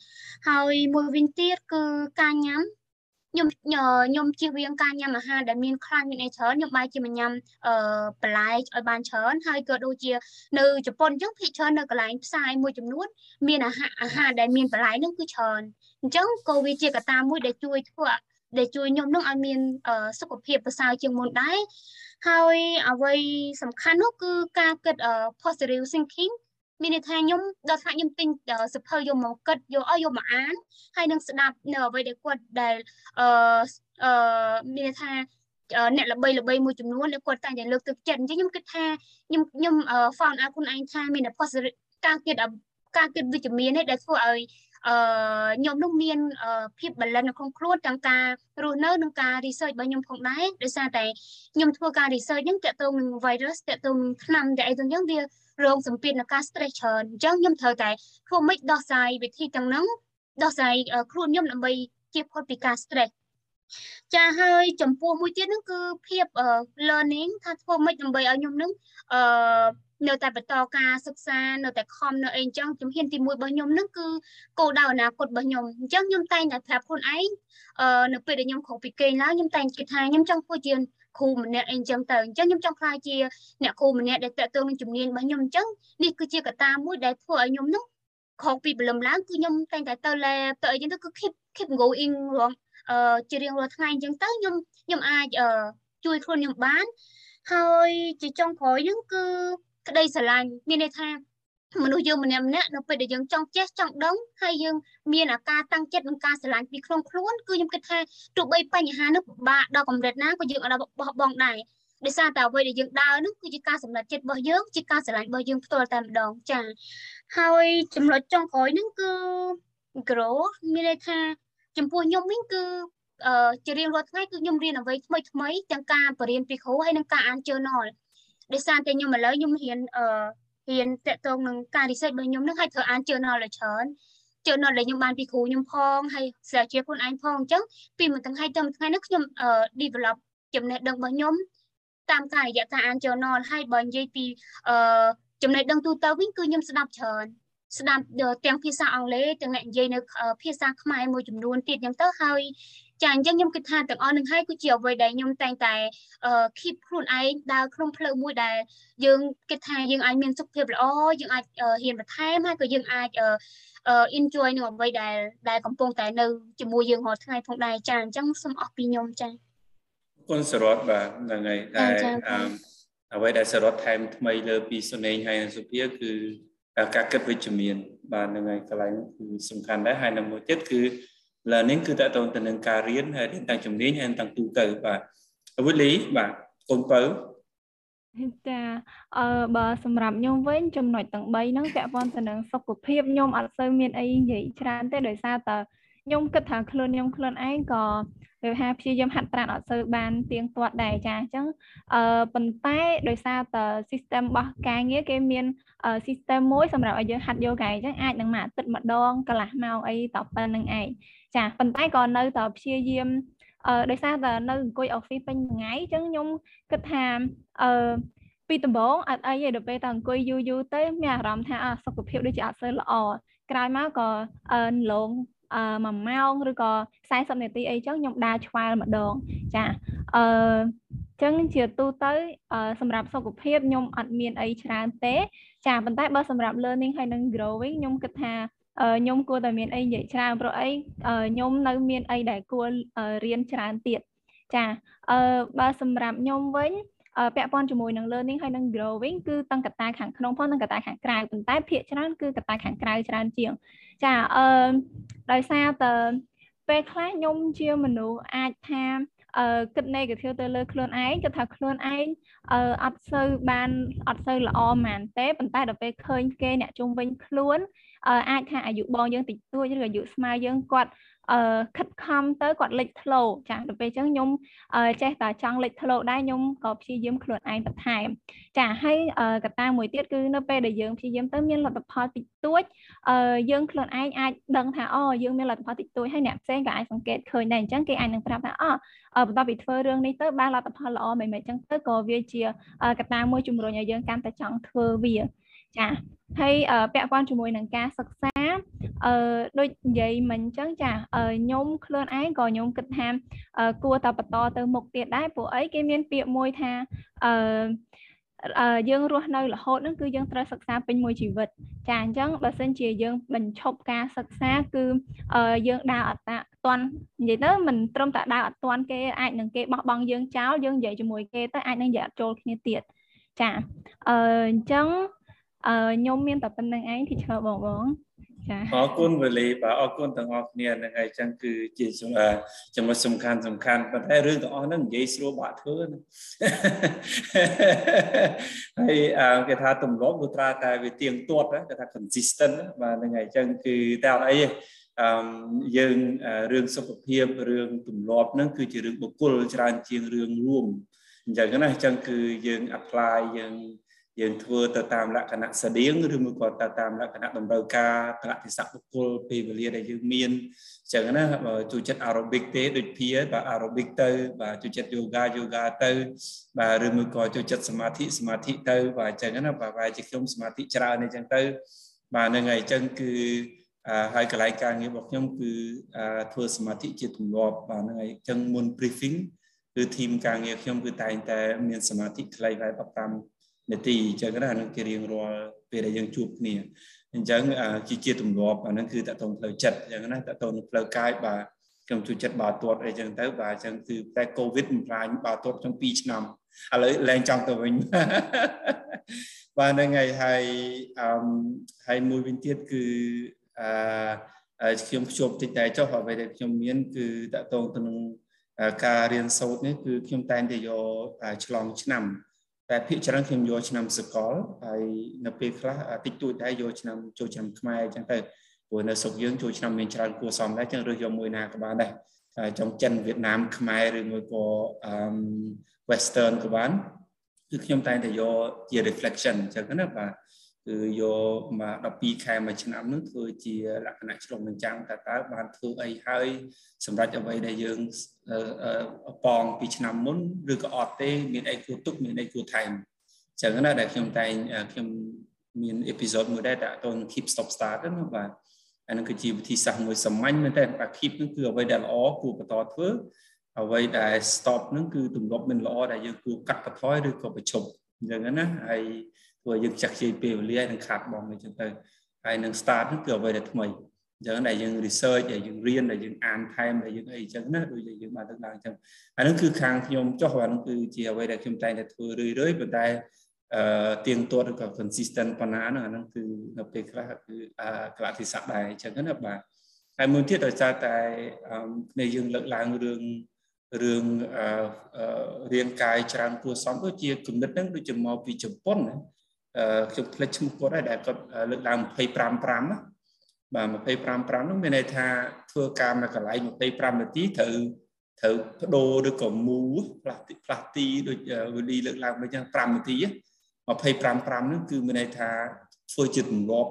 ហើយមួយវិញទៀតគឺការញ៉ាំខ្ញុំខ្ញុំជៀសវាងការញ៉ាំអាហារដែលមានខ្លាញ់មានអីច្រើនខ្ញុំបែរជាមិនញ៉ាំអឺបន្លែឲ្យបានច្រើនហើយក៏ដូចជានៅជប៉ុនអញ្ចឹងភាគច្រើននៅកន្លែងផ្សារមួយចំនួនមានអាហារអាហារដែលមានបន្លែនោះគឺច្រើនអញ្ចឹងក៏វាជាកត្តាមួយដែលជួយធ្វើ ដែលជួយខ្ញុំនឹងឲ្យមានសុខភាពប្រសើរជាងមុនដែរហើយអ្វីសំខាន់នោះគឺការគិត positive thinking មានន័យថាខ្ញុំដល់ថ្នាក់ខ្ញុំទិញសភៅយកមកគិតយកឲ្យយកមកអានហើយនឹងស្ដាប់នៅអ្វីដែលគាត់ដែលអឺអឺមានន័យថាអ្នកល្បីល្បីមួយចំនួនដែលគាត់តែងតែលើកទឹកចិត្តអញ្ចឹងខ្ញុំគិតថាខ្ញុំខ្ញុំ found out ខ្លួនឯងថាមាន positive ការគិតការគិតវិជ្ជមាននេះដែលធ្វើឲ្យ អឺខ្ញុំនោះមានភាពបលិននៅក្នុងខ្លួនទាំងការរស់នៅនិងការ research របស់ខ្ញុំផងដែរដោយសារតែខ្ញុំធ្វើការ research ហ្នឹងតកតងនឹង virus តកតងនឹងថ្នាំតែអីទៅអញ្ចឹងវារងសម្ពាធនឹងការ stress ច្រើនអញ្ចឹងខ្ញុំត្រូវតែធ្វើម៉េចដោះស្រាយវិធីទាំងហ្នឹងដោះស្រាយខ្លួនខ្ញុំដើម្បីជៀសផុតពីការ stress ចាហើយចំពោះមួយទៀតហ្នឹងគឺភាព learning ថាធ្វើម៉េចដើម្បីឲ្យខ្ញុំនឹងអឺ នៅតែបន្តការសិក្សានៅតែខំនៅអីអញ្ចឹងជំហានទី1របស់ខ្ញុំហ្នឹងគឺគោលដៅអនាគតរបស់ខ្ញុំអញ្ចឹងខ្ញុំតែងតែប្រាប់ខ្លួនឯងអឺនៅពេលដែលខ្ញុំខុសពីគេឡើងខ្ញុំតែងគិតថាខ្ញុំចង់ធ្វើជាគ្រូម្នាក់អីអញ្ចឹងទៅអញ្ចឹងខ្ញុំចង់ខ្លាចជាអ្នកគ្រូម្នាក់ដែលតេតទៅនឹងជំនាញរបស់ខ្ញុំអញ្ចឹងនេះគឺជាកត្តាមួយដែលធ្វើឲ្យខ្ញុំនោះខកពីព្រលឹមឡើងគឺខ្ញុំតែងតែទៅ lab ទៅអីចឹងទៅគឺ keep keep going រងអឺជារៀងរាល់ថ្ងៃអញ្ចឹងទៅខ្ញុំខ្ញុំអាចអឺជួយខ្លួនខ្ញុំបានហើយជាចុងក្រោយហ្នឹងគឺ ក្តីស្រឡាញ់មានន័យថាមនុស្សយើងម្នាក់ម្នាក់នៅពេលដែលយើងចង់ចេះចង់ដឹងហើយយើងមានអាការតាំងចិត្តនិងការស្រឡាញ់ពីក្នុងខ្លួនគឺខ្ញុំគិតថាទោះបីបញ្ហានោះពិបាកដល់កម្រិតណាក៏យើងអាចបោះបង់ដែរដោយសារតែអ្វីដែលយើងដើរនោះគឺជាការសម្រេចចិត្តរបស់យើងជាការស្រឡាញ់របស់យើងផ្ទាល់តែម្ដងចា៎ហើយចំណុចចុងក្រោយហ្នឹងគឺ grow មានន័យថាចំពោះខ្ញុំវិញគឺអឺជារៀងរាល់ថ្ងៃគឺខ្ញុំរៀនអ្វីថ្មីថ្មីទាំងការបរៀនពីគ្រូហើយនិងការអាន journal ដោយសារតែខ្ញុំឥឡូវខ្ញុំរៀនអឺរៀនតកតងនឹងការ research របស់ខ្ញុំនឹងឲ្យត្រូវអាន journal ឲ្យច្រើន journal ដែលខ្ញុំបានពីគ្រូខ្ញុំផងហើយស្រាវជ្រាវខ្លួនឯងផងអញ្ចឹងពីមួយថ្ងៃទៅមួយថ្ងៃនេះខ្ញុំ develop ចំណេះដឹងរបស់ខ្ញុំតាមការរយៈការអាន journal ហើយបើនិយាយពីអឺចំណេះដឹងទូទៅវិញគឺខ្ញុំស្ដាប់ច្រើនស្ដាប់ទាំងភាសាអង់គ្លេសទាំងអ្នកនិយាយនៅភាសាខ្មែរមួយចំនួនទៀតអញ្ចឹងទៅហើយ ចាអញ្ចឹងខ្ញុំគិតថាទាំងអស់នឹងហើយគឺជាអ្វីដែលខ្ញុំតែងតែ keep ខ្លួនឯងដើរក្នុងផ្លូវមួយដែលយើងគិតថាយើងអាចមានសុខភាពល្អយើងអាចហ៊ានបន្ថែមហើយក៏យើងអាច enjoy នឹងអ្វីដែលដែលកំពុងតែនៅជាមួយយើងរាល់ថ្ងៃផងដែរចាអញ្ចឹងសូមអស់ពីខ្ញុំចាគុណសរតបាទហ្នឹងហើយតែអ្វីដែលសរតថែមថ្មីលើពីសុនេងហើយសុភាគឺការគិតវិជ្ជមានបាទហ្នឹងហើយកន្លែងគឺសំខាន់ដែរហើយនៅមួយទៀតគឺ learning គឺតើតទៅនឹងការរៀនហើយរៀនទាំងជំនាញហើយទាំងទូទៅបាទអវុលីបាទកូនបើចាអឺបើសម្រាប់ខ្ញុំវិញចំណុចទាំង3ហ្នឹងពាក់ព័ន្ធទៅនឹងសុខភាពខ្ញុំអត់សូវមានអីនិយាយច្រើនទេដោយសារតែខ្ញុំគិតថាខ្លួនខ្ញុំខ្លួនឯងក៏វាហាព្យាយាមហាត់ប្រាណអត់សូវបានទៀងទាត់ដែរចាអញ្ចឹងអឺប៉ុន្តែដោយសារតែ system របស់ការងារគេមាន system មួយសម្រាប់ឲ្យយើងហាត់យូហ្គាអញ្ចឹងអាចនឹងមួយអាទិត្យម្ដងកន្លះម៉ោងអីតប៉ុណ្្នឹងឯងចាប៉ុន្តែក៏នៅតែព្យាយាមអឺដោយសារតែនៅអង្គុយ office ពេញថ្ងៃអញ្ចឹងខ្ញុំគិតថាអឺពីដំបូងអត់អីទេដល់ពេលតែអង្គុយយូរយូរទៅមានអារម្មណ៍ថាអសុខភាពដូចជាអត់សូវល្អក្រោយមកក៏អឺលងអឺ1ម៉ោងឬក៏40នាទីអីចឹងខ្ញុំដើរឆ្វែលម្ដងចាអឺចឹងជាទូទៅសម្រាប់សុខភាពខ្ញុំអត់មានអីច្រើនទេ ចាប៉ុន្តែបើសម្រាប់ learning ហើយនិង growing ខ្ញុំគិតថាខ្ញុំគួរតែមានអីនិយាយច្រើនព្រោះអីខ្ញុំនៅមានអីដែលគួររៀនច្រើនទៀតចាអឺបើសម្រាប់ខ្ញុំវិញពាក់ព័ន្ធជាមួយនឹង learning ហើយនឹង growing គឺទាំងកត្តាខាងក្នុងផងនិងកត្តាខាងក្រៅប៉ុន្តែភាគច្រើនគឺកត្តាខាងក្រៅច្រើនជាង ចាអឺដោយសារតែពេលខ្លះខ្ញុំជាមនុស្សអាចថាអឺ គិត negative ទៅលើខ្លួនឯងគិតថាខ្លួនឯងអឺអត់សូវបានអត់សូវល្អហ្មងទេប៉ុន្តែដល់ពេលឃើញគេអ្នកជុំវិញខ្លួនអាចថាអាយុបងយើងតិចតួចឬអាយុស្មើយើងគាត់ អឺខិតខំទៅគាត់លេចធ្លោចាដល់ពេលអញ្ចឹងខ្ញុំចេះតែចង់លេចធ្លោដែរខ្ញុំក៏ព្យាយាមខ្លួនឯងបន្ថែមចាហើយកត្តាមួយទៀតគឺនៅពេលដែលយើងព្យាយាមទៅមានលទ្ធផលតិចតួចអឺយើងខ្លួនឯងអាចដឹងថាអូយើងមានលទ្ធផលតិចតួចហើយអ្នកផ្សេងក៏អាចសង្កេតឃើញដែរអញ្ចឹងគេអាចនឹងប្រាប់ថាអូបន្ទាប់ពីធ្វើរឿងនេះទៅបានលទ្ធផលល្អមិនមែនអញ្ចឹងទៅក៏វាជាកត្តាមួយជំរុញឲ្យយើងកាន់តែចង់ធ្វើវា ចាហើយពាក់ព័ន្ធជាមួយនឹងការសិក្សាអឺដូចនិយាយមិញអញ្ចឹងចាខ្ញុំខ្លួនឯងក៏ខ្ញុំគិតថាគួរតែបន្តទៅមុខទៀតដែរព្រោះអីគេមានពាក្យមួយថាអឺយើងរស់នៅរហូតហ្នឹងគឺយើងត្រូវសិក្សាពេញមួយជីវិតចាអញ្ចឹងបើសិនជាយើងបញ្ឈប់ការសិក្សាគឺយើងដើរអត់តាន់និយាយទៅមិនត្រឹមតែដើរអត់តាន់គេអាចនឹងគេបោះបង់យើងចោលយើងនិយាយជាមួយគេទៅអាចនឹងនិយាយអត់ចូលគ្នាទៀតចាអឺអញ្ចឹង អឺខ្ញុំមានតែប៉ុណ្្នឹងឯងទីឈើបងបងចាអរគុណវេលាបាទអរគុណទាំងអស់គ្នាហ្នឹងហើយចឹងគឺជាចំណុចសំខាន់សំខាន់ប៉ុន្តែរឿងទាំងអស់ហ្នឹងនិយាយស្រួលបាក់ធ្វើណាហើយគេថាទម្លាប់លុត្រាតែវាទៀងទាត់គេថា consistent បាទហ្នឹងហើយចឹងគឺតែអត់អីទេអឺយើងរឿងសុខភាពរឿងទម្លាប់ហ្នឹងគឺជារឿងបុគ្គលច្រើនជាងរឿងរួមអញ្ចឹងណាអញ្ចឹងគឺយើង apply យើង យើងធ្វើទៅតាមលក្ខណៈស្តៀងឬមួយក៏ទៅតាមលក្ខណៈតម្រូវការតលតិស័កបុគ្គលពេលវេលាដែលយើងមានអញ្ចឹងណាបើចូលចិត្ត aerobic ទេដូចភាបាទ aerobic ទៅបាទចូលចិត្ត yoga yoga ទៅបាទឬមួយក៏ចូលចិត្តសមាធិសមាធិទៅបាទអញ្ចឹងណាបាទបែរជាខ្ញុំសមាធិច្រើនអញ្ចឹងទៅបាទហ្នឹងហើយអញ្ចឹងគឺហើយកន្លែងការងាររបស់ខ្ញុំគឺធ្វើសមាធិជាទម្លាប់បាទហ្នឹងហើយអញ្ចឹងមុន briefing គឺធីមការងារខ្ញុំគឺតែងតែមានសមាធិខ្លីហើយ15 នាទីអញ្ចឹងណានឹងគេរៀងរាល់ពេលដែលយើងជួបគ្នាអញ្ចឹងជាជាទម្លាប់អាហ្នឹងគឺតកតងផ្លូវចិត្តអញ្ចឹងណាតកតងនឹងផ្លូវកាយបាទខ្ញុំជួយចិត្តបាល់ទាត់អីចឹងទៅបាទអញ្ចឹងគឺតែកូវីដបំផ្លាញបាល់ទាត់ trong2 ឆ្នាំឥឡូវឡើងចង់ទៅវិញបាទហ្នឹងហើយហើយអឺហើយមួយវិញទៀតគឺអឺខ្ញុំភ្ជាប់តិចតែចុះអ្វីដែលខ្ញុំមាន គឺតកតងទៅនឹងការរៀនសូត្រនេះគឺខ្ញុំតែងតែយកឆ្លងឆ្នាំ តែភាគច្រើនខ្ញុំយកឆ្នាំសកលហើយនៅពេលខ្លះតិចតួចដែរយកឆ្នាំចូលឆ្នាំខ្មែរអញ្ចឹងទៅព្រោះនៅស្រុកយើងចូលឆ្នាំមានច្រើនគួរសមដែរអញ្ចឹងរើសយកមួយណាក៏បានដែរចំចិនវៀតណាមខ្មែរឬមួយក៏អឺ western ក៏បានគឺខ្ញុំតែងតែយកជា reflection អញ្ចឹងណាបាទ គឺយកមក12ខែមួយឆ្នាំនោះធ្វើជាលក្ខណៈឆ្លុះបញ្ចាំងតើតើបានធ្វើអីហើយសម្រាប់អ្វីដែលយើងប៉ងពីឆ្នាំមុនឬក៏អត់ទេមានអីគួរទុកមានអីគួរថែមអញ្ចឹងណាដែលខ្ញុំតែងខ្ញុំមានអេពីសូតមួយដែរតើតើ keep stop start ណាបាទអានឹងគឺជាវិធីសាស្ត្រមួយសាមញ្ញមែនតើបាទ keep នឹងគឺអ្វីដែលល្អគួរបន្តធ្វើអ្វីដែល stop នឹងគឺទម្លាប់មិនល្អដែលយើងគួរកាត់បន្ថយឬក៏បញ្ឈប់អញ្ចឹងណាហើយ ព្រោះយើងចាក់ជ័យពេលវេលានឹងខាត់បងអញ្ចឹងទៅហើយនឹង start ហ្នឹងគឺអ្វីដែលថ្មីអញ្ចឹងដែលយើង research ដែលយើងរៀនដែលយើងអានថែមដែលយើងអីអញ្ចឹងណាដូចយើងបានលើកឡើងអញ្ចឹងអាហ្នឹងគឺខាងខ្ញុំចុះអាហ្នឹងគឺជាអ្វីដែលខ្ញុំតែងតែធ្វើរឿយរឿយប៉ុន្តែអឺទៀងទាត់ឬក៏ consistent ប៉ុណ្ណាហ្នឹងអាហ្នឹងគឺនៅពេលខ្លះគឺកលៈទេសៈដែរអញ្ចឹងណាបាទហើយមួយទៀតដោយសារតែគ្នាយើងលើកឡើងរឿងរឿងរាងកាយច្រើនគួរសមដូចជាគំនិតហ្នឹងដូចជាមកពីជប៉ុនណា ខ្ញុំផ្លេចឈ្មោះគាត់ហើយដែលគាត់លើកឡើង25 5ណាបាទ25 5នោះមានន័យថាធ្វើការនៅកន្លែង25នាទីត្រូវត្រូវបដូរឬក៏មូផ្លាស់ទីផ្លាស់ទីដូចវេលីលើកឡើងដូចចឹង5នាទី25 5នោះគឺមានន័យថាធ្វើជាទម្លាប់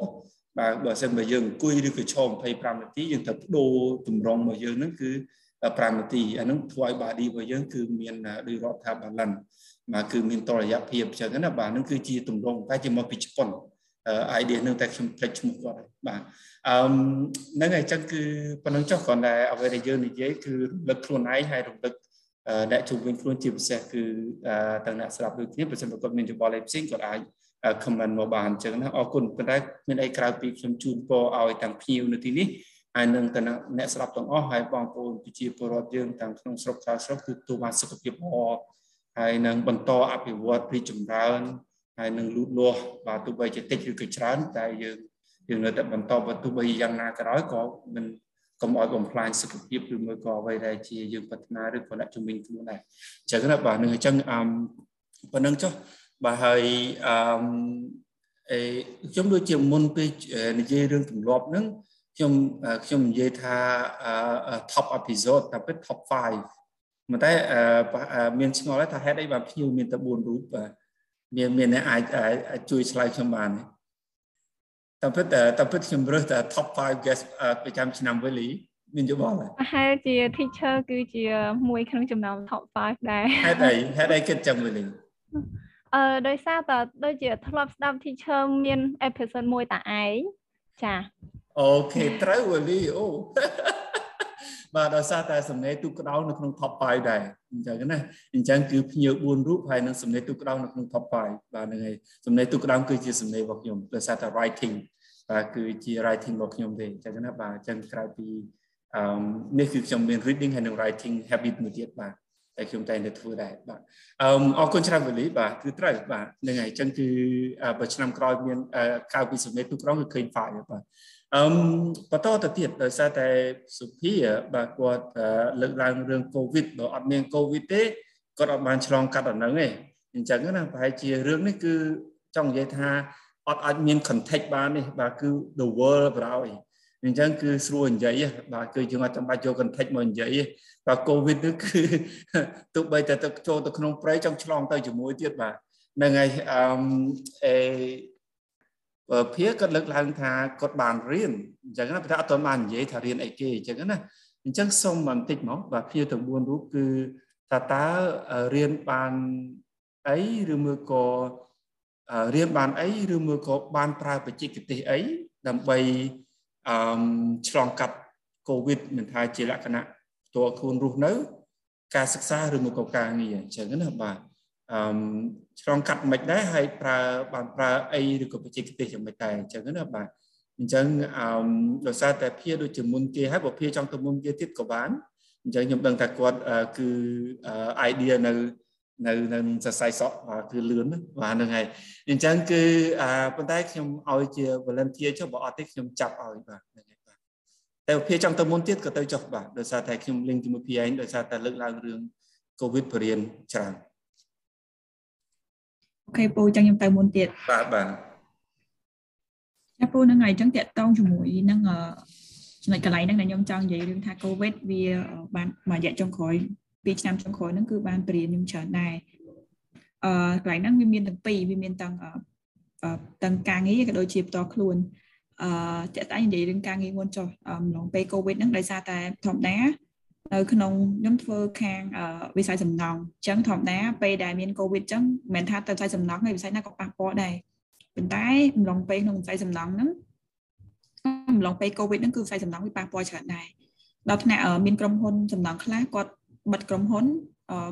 បាទបើសិនបើយើងអង្គុយឬក៏ឈរ25នាទីយើងត្រូវបដូរតម្រងរបស់យើងហ្នឹងគឺ5នាទីអានឹងធ្វើឲ្យ body របស់យើងគឺមានដូចរាប់ថា balance បាទគឺមានតរយៈភាពអញ្ចឹងណាបាទនឹងគឺជាទម្រង់តែជាមកពីជប៉ុន idea នឹងតែខ្ញុំភ្លេចឈ្មោះគាត់ហើយបាទអឺហ្នឹងហើយអញ្ចឹងគឺប៉ុណ្្នឹងចុះគ្រាន់តែអ្វីដែលយើងនិយាយគឺរំលឹកខ្លួនឯងហើយរំលឹកអ្នកជុំវិញខ្លួនជាពិសេសគឺទាំងអ្នកស្ដាប់ដូចគ្នាប្រសិនបើគាត់មានយោបល់អីផ្សេងគាត់អាច comment មកបានអញ្ចឹងណាអរគុណប៉ុន្តែមានអីក្រៅពីខ្ញុំជូនពរឲ្យទាំងភ្ញៀវនៅទីនេះហើយនឹងទៅអ្នកស្ដាប់ទាំងអស់ហើយបងប្អូនប្រជាពលរដ្ឋយើងទាំងក្នុងស្រុកក្រៅស្រុកគឺទូបានសុខភាពល្អ ហើយនឹងបន្តអភិវឌ្ឍរីកចម្រើនហើយនឹងលូតលាស់បាទទោះបីជាតិចឬក៏ច្រើនតែយើងយើងនៅតែបន្តបើទោះបីយ៉ាងណាក៏ដោយក៏មិនកុំឲ្យបំផ្លាញសុខភាពឬមួយក៏អ្វីដែលជាយើងប្រាថ្នាឬក៏អ្នកជំនាញខ្លួនដែរអញ្ចឹងណាបាទនឹងអញ្ចឹងអឺប៉ុណ្្នឹងចុះបាទហើយអឺអេខ្ញុំដូចជាមុនពេលនិយាយរឿងទម្លាប់ហ្នឹងខ្ញុំខ្ញុំនិយាយថា top episode តែពិត top 5 ប៉ុន្តែមានឆ្ងល់ថាហេតុអីបានភ្ញៀវមានតែ4រូបបាទមានមានអ្នកអាចជួយឆ្លើយខ្ញុំបានតែពិតតែពិតខ្ញុំរើសតែ top 5 guest ប្រចាំឆ្នាំវេលីមានយោបល់ប្រហែលជា teacher ជាមួយក្នុងចំណោម top 5ដែរហេតុអីហេតុអីគិតចឹងវេលីអឺដោយសារតែដូចជាធ្លាប់ស្ដាប់ teacher មាន episode មួយតាឯងចាអូខេត្រូវវេលីអូ បាទដោយសារតែសំណេរទូកក្តៅនៅក្នុង top 5ដែរអញ្ចឹងណាអញ្ចឹងគឺភ្ញៀវ4រូបហើយនឹងសំណេរទូកក្តៅនៅក្នុង top 5បាទហ្នឹងហើយសំណេរទូកក្តៅគឺជាសំណេររបស់ខ្ញុំដោយសារតែ writing បាទគឺជា writing របស់ខ្ញុំទេអញ្ចឹងណាបាទអញ្ចឹងក្រៅពីអឺនេះគឺខ្ញុំមាន reading ហើយនឹង writing habit មួយទៀតបាទតែខ្ញុំតែងតែធ្វើដែរបាទអឺអរគុណច្រើនវេលីបាទគឺត្រូវបាទហ្នឹងហើយអញ្ចឹងគឺបើឆ្នាំក្រោយមានក្រៅពីសំណេរទូកក្តៅគឺឃើញ file បាទ អឺបន្តទៅទៀតដោយសារតែសុភាបាទគាត់លើកឡើងរឿងកូវីដបើអត់មានកូវីដទេគាត់អត់បានឆ្លងកាត់អាហ្នឹងទេអញ្ចឹងណាប្រហែលជារឿងនេះគឺចង់និយាយថាអត់អាចមាន context បាននេះបាទគឺ the world ប្រោយអញ្ចឹងគឺស្រួលនិយាយបាទគឺយើងអត់ចាំបាច់យក context មកនិយាយបាទ covid នេះគឺទោះបីតែទៅចូលទៅក្នុងព្រៃចង់ឆ្លងទៅជាមួយទៀតបាទហ្នឹងហើយអឺ អេភាគាត់លើកឡើងថាគាត់បានរៀនអញ្ចឹងណាតែអត់ទាន់បាននិយាយថារៀនអីគេអញ្ចឹងណាអញ្ចឹងសូមបន្តិចមកបាទភាទាំង4រូបគឺថាតើរៀនបានអីឬមួយក៏រៀនបានអីឬមួយក៏បានប្រើបច្ចេកទេសអីដើម្បីអឺឆ្លងកាត់កូវីដមិនថាជាលក្ខណៈតួខ្លួនរស់នៅ ការសិក្សាឬមួយក៏ការងារអញ្ចឹងណាបាទ អឺឆ្លងកាត់មិនដែរហើយប្រើបានប្រើអីឬក៏បច្ចេកទេសយ៉ាងម៉េចដែរអញ្ចឹងណាបាទអញ្ចឹងអឺដោយសារតែភាដូចជាមុនគេហើយបើភាចង់ទៅមុនគេទៀតក៏បានអញ្ចឹងខ្ញុំដឹងថាគាត់គឺ idea នៅនៅនៅសរសៃសក់បាទគឺលឿនបាទហ្នឹងហើយអញ្ចឹងគឺប៉ុន្តែខ្ញុំឲ្យជា volunteer ចុះបើអត់ទេខ្ញុំចាប់ឲ្យបាទហ្នឹងហើយបាទតែភាចង់ទៅមុនទៀតក៏ទៅចុះបាទដោយសារតែខ្ញុំ link ជាមួយភាឯងដោយសារតែលើកឡើងរឿង covid បរិញ្ញាច្រើន ខេពូចឹងខ្ញុំទៅមុនទៀតបាទបាទចាពូនឹងហើយចឹងតាក់តងជាមួយនឹងចំណុចកន្លែងហ្នឹងដែលខ្ញុំចង់និយាយរឿងថា COVID វាបានមួយរយៈចុងក្រោយ2ឆ្នាំចុងក្រោយហ្នឹងគឺបានបរិញ្ញាខ្ញុំច្រើនដែរអឺកន្លែងហ្នឹងវាមានទាំងពីរវាមានទាំងទាំងការងារក៏ដូចជាផ្ទាល់ខ្លួនអឺតើតែនិយាយរឿងការងារមុនចុះអំឡុងពេល COVID ហ្នឹងដោយសារតែធម្មតា នៅក្នុងខ្ញុំធ្វើខាងវិស័យសំណង់អញ្ចឹងធម្មតាពេលដែលមានកូវីដអញ្ចឹងមិនមែនថាទៅវិស័យសំណង់ទេវិស័យណាក៏ប៉ះពាល់ដែរប៉ុន្តែអំឡុងពេលក្នុងវិស័យសំណង់ហ្នឹងអំឡុងពេលកូវីដហ្នឹងគឺវិស័យសំណង់វាប៉ះពាល់ច្រើនដែរដល់ថ្នាក់មានក្រុមហ៊ុនសំណង់ខ្លះគាត់បិទក្រុមហ៊ុន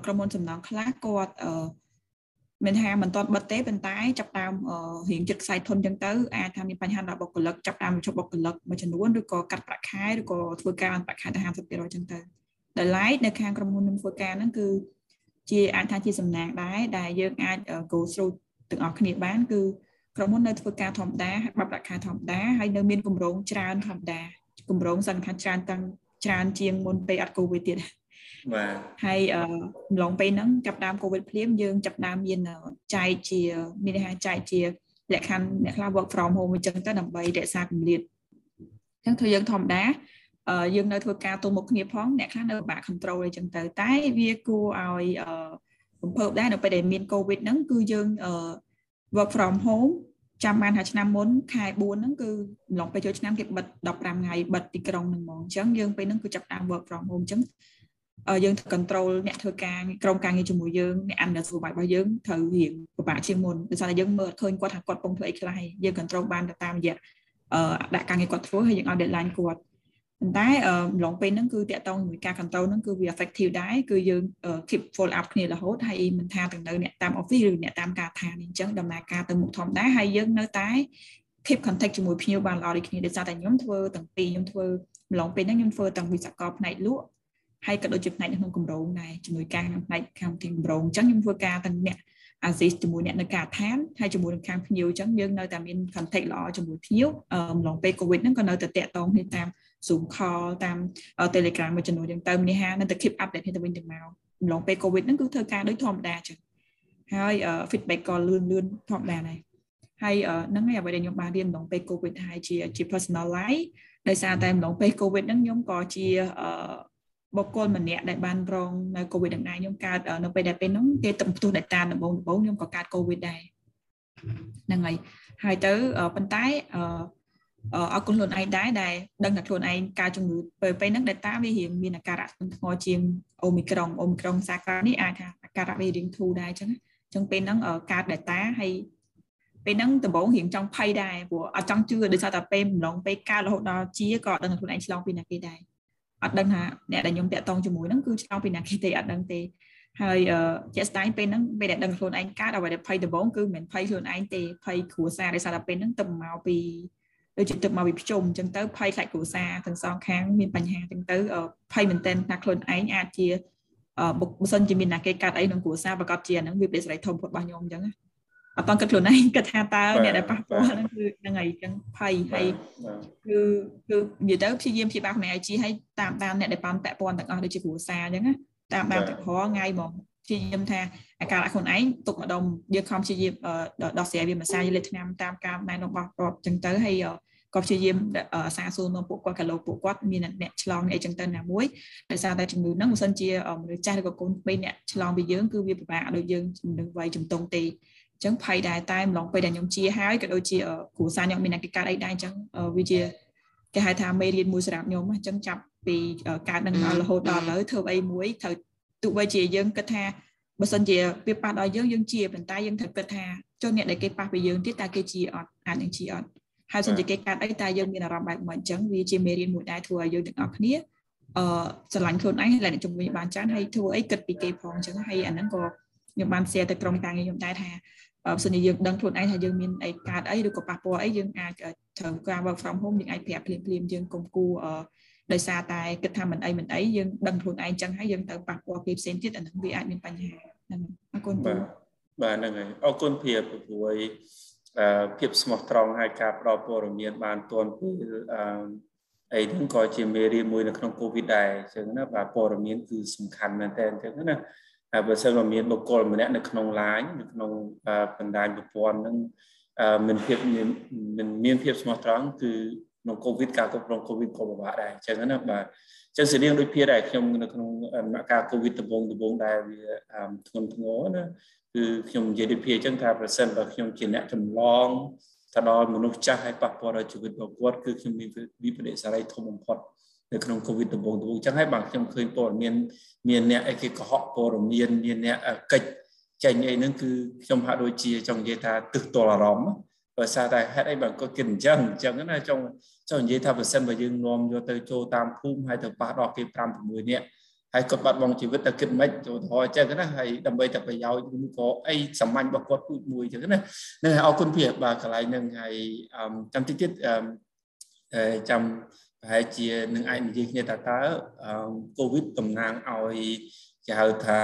ក្រុមហ៊ុនសំណង់ខ្លះគាត់មិនថាមិនទាន់បិទទេប៉ុន្តែចាប់តាមរៀងចិត្តខ្សែធនចឹងទៅអាចថាមានបញ្ហាដល់បុគ្គលិកចាប់តាមជប់បុគ្គលិកមួយចំនួនឬក៏កាត់ប្រាក់ខែឬក៏ធ្វើការប្រាក់ខែទៅ50%ចឹងទៅ ដែលឡែកនៅខាងក្រុមហ៊ុនខ្ញុំធ្វើការហ្នឹងគឺជាអាចថាជាសំណាងដែរដែលយើងអាច go through ទាំងអស់គ្នាបានគឺក្រុមហ៊ុននៅធ្វើការធម្មតាបាត់ប្រាក់ខែធម្មតាហើយនៅមានគម្រោងច្រើនធម្មតាគម្រោងសន្និដ្ឋានច្រើនតាំងច្រើនជាងមុនពេលអត់កូវីដទៀតបាទហើយអំឡុងពេលហ្នឹងចាប់ដើមកូវីដភ្លាមយើងចាប់ដើមមានចែកជាមានន័យថាចែកជាលក្ខខណ្ឌអ្នកខ្លះ work from home អញ្ចឹងទៅដើម្បីរក្សាគម្លាតអញ្ចឹងធ្វើយើងធម្មតា យើងនៅធ្វើការទល់មុខគ្នាផងអ្នកខ្លះនៅបាក់ control អីចឹងទៅតែវាគួរឲ្យរំភើបដែរនៅពេលដែលមានកូវីដហ្នឹងគឺយើង work from home ចាំបានថាឆ្នាំមុនខែ4ហ្នឹងគឺម្លងពេលចូលឆ្នាំគេបិទ15ថ្ងៃបិទទីក្រុងហ្នឹងហ្មងអញ្ចឹងយើងពេលហ្នឹងគឺចាប់តាម work from home អញ្ចឹងយើងត្រូវ control អ្នកធ្វើការក្រុមការងារជាមួយយើងអ្នក under supervise របស់យើងត្រូវរៀងពិបាកជាងមុនដោយសារតែយើងមើលអត់ឃើញគាត់ថាគាត់ពងធ្វើអីខ្លះយើង control បានទៅតាមរយៈអឺដាក់ការងារគាត់ធ្វើហើយយើងឲ្យ deadline គាត់ ប៉ុន្តែម្លងពេលហ្នឹងគឺតាក់ទងជាមួយការ control ហ្នឹងគឺវា effective ដែរគឺយើង keep follow up គ្នារហូតហើយមិនថាទាំងនៅអ្នកតាម office ឬអ្នកតាមការឋានអញ្ចឹងដំណើរការទៅមុខធម្មតាហើយយើងនៅតែ keep contact ជាមួយភ្ញៀវបានល្អដូចគ្នាដោយសារតែខ្ញុំធ្វើទាំងពីរខ្ញុំធ្វើម្លងពេលហ្នឹងខ្ញុំធ្វើទាំងវិស្វករផ្នែកលក់ហើយក៏ដូចជាផ្នែកនៅក្នុងគម្រោងដែរជាមួយការក្នុងផ្នែកខាងទីគម្រោងអញ្ចឹងខ្ញុំធ្វើការទាំងអ្នកអាស៊ីជាមួយអ្នកនៅកាឋានហើយជាមួយនឹងខាងភ្ញៀវអញ្ចឹងយើងនៅតែមាន contact ល្អជាមួយភ្ញៀវអំឡុងពេល covid ហ្នឹងក៏នៅតែតាក់ទងគ្នាតាម Zoom call តាម Telegram មួយចំនួនអញ្ចឹងទៅមនីហានៅតែ keep update គ្នាទៅវិញទៅមកអំឡុងពេល covid ហ្នឹងគឺធ្វើការដូចធម្មតាអញ្ចឹងហើយ feedback ក៏លឿនលឿនធម្មតាដែរហើយហ្នឹងហើយអ្វីដែលខ្ញុំបានរៀនអំឡុងពេល covid ហើយជាជា personal life ដោយសារតែអំឡុងពេល covid ហ្នឹងខ្ញុំក៏ជាបុគ្គលម្នាក់ដែលបានរងនៅ COVID នឹងដែរខ្ញុំកើតនៅពេលដែលពេលហ្នឹងគេទឹកផ្ទុះ data ដំបូងដំបូងខ្ញុំក៏កើត COVID ដែរហ្នឹងហើយហើយទៅប៉ុន្តែអឺ អរគុណខ្លួនឯងដែរដែលដឹងថាខ្លួនឯងការជំងឺពេលពេលហ្នឹង data វារៀងមានអាការៈធ្ងន់ធ្ងរជាងអូមីក្រុងអូមីក្រុងសាក្រនេះអាចថាអាការៈវារៀងធូរដែរអញ្ចឹងអញ្ចឹងពេលហ្នឹងកើត data ហើយពេលហ្នឹងដំបូងរៀងចង់ភ័យដែរព្រោះអត់ចង់ជឿដោយសារតែពេលម្លងពេលកើតរហូតដល់ជាក៏អត់ដឹងខ្លួនឯងឆ្លងពីណាគេដែរអត់ដឹងថាអ្នកដែលខ្ញុំតាក់ទងជាមួយហ្នឹងគឺឆ្លងពីណាគេទេអត់ដឹងទេហើយជាក់ស្ដែងពេលហ្នឹងពេលដែលដឹងខ្លួនឯងកើតអ្វីដែលភ័យដំបូងគឺមិនមែនភ័យខ្លួនឯងទេភ័យគ្រួសារដោយសារតែពេលហ្នឹងទៅមកពី ដូចជាទឹកមកវាភ្ជុំអញ្ចឹងទៅភ័យខ្លាចគ្រួសារទាំងសងខាងមានបញ្ហាអញ្ចឹងទៅភ័យមែនតើថាខ្លួនឯងអាចជាបុគ្គលមិនជាមានអ្នកគេកាត់អីក្នុងគ្រួសារប្រកបជាហ្នឹងវាជាសេរីធំផុតរបស់ខ្ញុំអញ្ចឹងណាអត់តន់គិតខ្លួនឯងគិតថាតើអ្នកដែលប៉ះពាល់ហ្នឹងគឺហ្នឹងហើយចឹងភ័យហើយគឺគឺនិយាយទៅព្យាយាមព្យាបាលខ្លួនឯងជីឲ្យតាមតាមអ្នកដែលប៉ាន់ពាក់ព័ន្ធទាំងអស់ដូចជាគ្រួសារអញ្ចឹងណាតាមតាមទឹកហរថ្ងៃហ្មងព្យាយាមថាអាការៈខ្លួនឯងទុកម្ដុំយើងខំព្យាយាមដោះស្រាយវាមិនសាយលេខឆ្នាំតាមការណែនាំរបស់គាត់ចឹងទៅហើយ ក៏ព្យាយាមសាសួរនាំពួកគាត់កាឡូពួកគាត់មានអ្នកឆ្លងអីចឹងទៅណាមួយដោយសារតែជំងឺហ្នឹងមិនសិនជាមនុស្សចាស់ឬក៏កូនក្មេងអ្នកឆ្លងពីយើងគឺវាពិបាកដូចយើងនឹងវ័យជំទង់ទេអញ្ចឹងភ័យដែរតែម្លងពេលដែលខ្ញុំជាហើយក៏ដូចជាគ្រូសាខ្ញុំមានអ្នកកិច្ចការអីដែរអញ្ចឹងវាជាគេហៅថាមេរៀនមួយសម្រាប់ខ្ញុំអញ្ចឹងចាប់ពីកើតនឹងដល់រហូតដល់ឥឡូវធ្វើអីមួយត្រូវទោះបីជាយើងគិតថាបើសិនជាវាប៉ះដល់យើងយើងជាប៉ុន្តែយើងត្រូវគិតថាចុះអ្នកដែលគេប៉ះពីយើងទៀតតើគេជាអត់អាចនឹងជាអត់ ហើយសិនជាគេកាត់អីតែយើងមានអារម្មណ៍បែបមួយអញ្ចឹងវាជាមេរៀនមួយដែរធ្វើឲ្យយើងទាំងអស់គ្នាអឺស្រឡាញ់ខ្លួនឯងហើយអ្នកជំនាញបានច្រើនហើយធ្វើអីគិតពីគេផងអញ្ចឹងហើយអាហ្នឹងក៏ខ្ញុំបាន share ទៅក្រុមការងារខ្ញុំដែរថាបើសិនជាយើងដឹងខ្លួនឯងថាយើងមានអីកើតអីឬក៏ប៉ះពាល់អីយើងអាចត្រូវការ work from home យើងអាចប្រាប់ភ្លាមភ្លាមយើងកុំគួរដោយសារតែគិតថាមិនអីមិនអីយើងដឹងខ្លួនឯងចឹងហើយយើងទៅប៉ះពាល់គេផ្សេងទៀតអានឹងវាអាចមានបញ្ហាហ្នឹងអរគុណបាទបាទហ្នឹងហើយអរគុណភាពព្រួយ ភាពស្មោះត្រង់ហើយការផ្ដល់ព័ត៌មានបានទាន់ពេលអឺអីហ្នឹងក៏ជាមេរៀនមួយនៅក្នុង COVID ដែរអញ្ចឹងណាបាទព័ត៌មានគឺសំខាន់មែនតើអញ្ចឹងណាហើយបើសិនមកមានបុគ្គលម្នាក់នៅក្នុង line នៅក្នុងបណ្ដាញប្រព័ន្ធហ្នឹងមានភាពមានមានភាពស្មោះត្រង់គឺក្នុង COVID ការគ្រប់គ្រង COVID ក៏ពិបាកដែរអញ្ចឹងណាបាទអញ្ចឹងសរៀងដូចភាដែរខ្ញុំនៅក្នុងដំណាក់កាល COVID ដំបូងដំបូងដែរវាធ្ងន់ធ្ងរណា គឺខ្ញុំនិយាយដូចភាអញ្ចឹងថាប្រសិនបើខ្ញុំជាអ្នកចម្លងទៅដល់មនុស្សចាស់ហើយប៉ះពាល់ដល់ជីវិតរបស់គាត់គឺខ្ញុំមានវិបត្តិសារីធំបំផុតនៅក្នុង COVID ដំបូងដំបូងអញ្ចឹងហើយបាទខ្ញុំឃើញព័ត៌មានមានអ្នកអីគេកុហកព័ត៌មានមានអ្នកកិច្ចចេញអីហ្នឹងគឺខ្ញុំហាក់ដូចជាចង់និយាយថាទឹះទល់អារម្មណ៍បើសារតែហេតុអីបើគាត់គិតអញ្ចឹងអញ្ចឹងណាចង់ចង់និយាយថាបើសិនបើយើងនាំយកទៅចូលតាមភូមិហើយទៅប៉ះដល់គេ5 6នាក់ ហើយគាត់បាត់បង់ជីវិតតែគិតមិនចូលទៅអញ្ចឹងណាហើយដើម្បីតែប្រយោជន៍ឬក៏អីសាមញ្ញរបស់គាត់ពូជមួយអញ្ចឹងណានឹងអរគុណភាពបាទកន្លែងហ្នឹងហើយចាំតិចទៀតចាំប្រហែលជានឹងអាចនិយាយគ្នាថាតើកូវីដតំណាងឲ្យគេហៅថា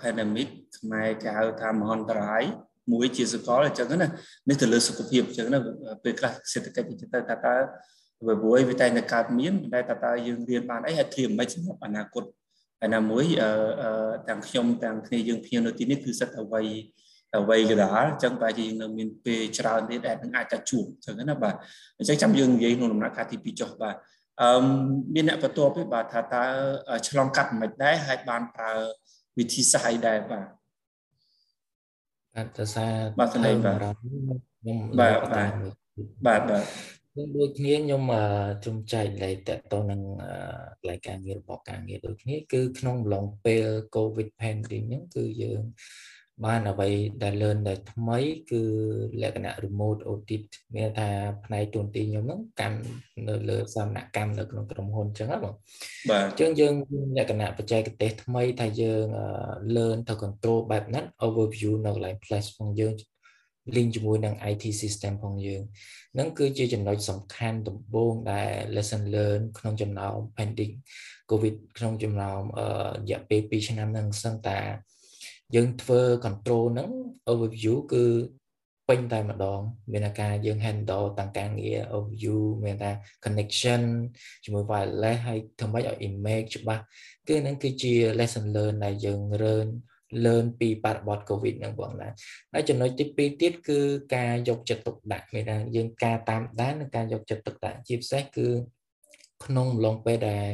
pandemic ខ្មែរគេហៅថាមហន្តរាយមួយជាសកលអញ្ចឹងណានេះទៅលើសុខភាពអញ្ចឹងណាពេលខ្លះសេដ្ឋកិច្ចអញ្ចឹងទៅថាតើវាព្រួយវាតែនៅកើតមានតែតើតើយើងរៀនបានអីហើយត្រៀមមិនសម្រាប់អនាគតហើយ ណាមួយទាំងខ្ញុំទាំងគ្នាយើងភៀងនៅទីនេះគឺសិតអ្វីអ្វីក៏ដល់អញ្ចឹងបែរជាយើងនៅមានពេលច្រើនទេដែលនឹងអាចតែជួបអញ្ចឹងណាបាទអញ្ចឹងចាំយើងនិយាយក្នុងដំណាក់កាលទី2ចុះបាទអឺមានអ្នកបន្ទាប់ទេបាទថាតើឆ្លងកាត់មិនដែរហើយបានប្រើវិធីសាស្ត្រអីដែរបាទបាទទៅសារបាទស្ដីបាទបាទបាទបាទ បាទដូចគ្នាខ្ញុំជុំចែកលេខតទៅនឹងកន្លែងការងាររបស់ការងារដូចគ្នាគឺក្នុងអំឡុងពេល COVID pandemic ហ្នឹងគឺយើងបានអ្វីដែល learn ដែលថ្មី គឺលក្ខណៈ remote audit មានថាផ្នែកទូនទីខ្ញុំហ្នឹងកាន់នៅលើសមនកម្មនៅក្នុងក្រុមហ៊ុនអញ្ចឹងបងបាទអញ្ចឹងយើងលក្ខណៈបច្ចេកទេសថ្មីថាយើង learn ទៅ control បែបហ្នឹង overview នៅកន្លែង place ផងយើង link ជាមួយនឹង IT system ផងយើងនឹងគឺជាចំណុចសំខាន់ដំបូងដែល lesson learn ក្នុងចំណោម pending covid ក្នុងចំណោមរយៈពេល2ឆ្នាំហ្នឹងសឹងតាយើងធ្វើ control ហ្នឹង overview គឺពេញតែម្ដង មានការយើង handle តាំងការងារ overview មានថា connection ជាមួយ wireless ហើយធ្វើម៉េចឲ្យ image ច្បាស់គឺហ្នឹងគឺជា lesson learn ដែលយើងរៀន learn ពីបរិបទ covid ហ្នឹងបងណាហើយចំណុចទី2ទៀតគឺការយកចិត្តទុកដាក់មានថាយើងការតាមដាននិងការយកចិត្តទុកដាក់ជាពិសេសគឺក្នុងអំឡុងពេលដែល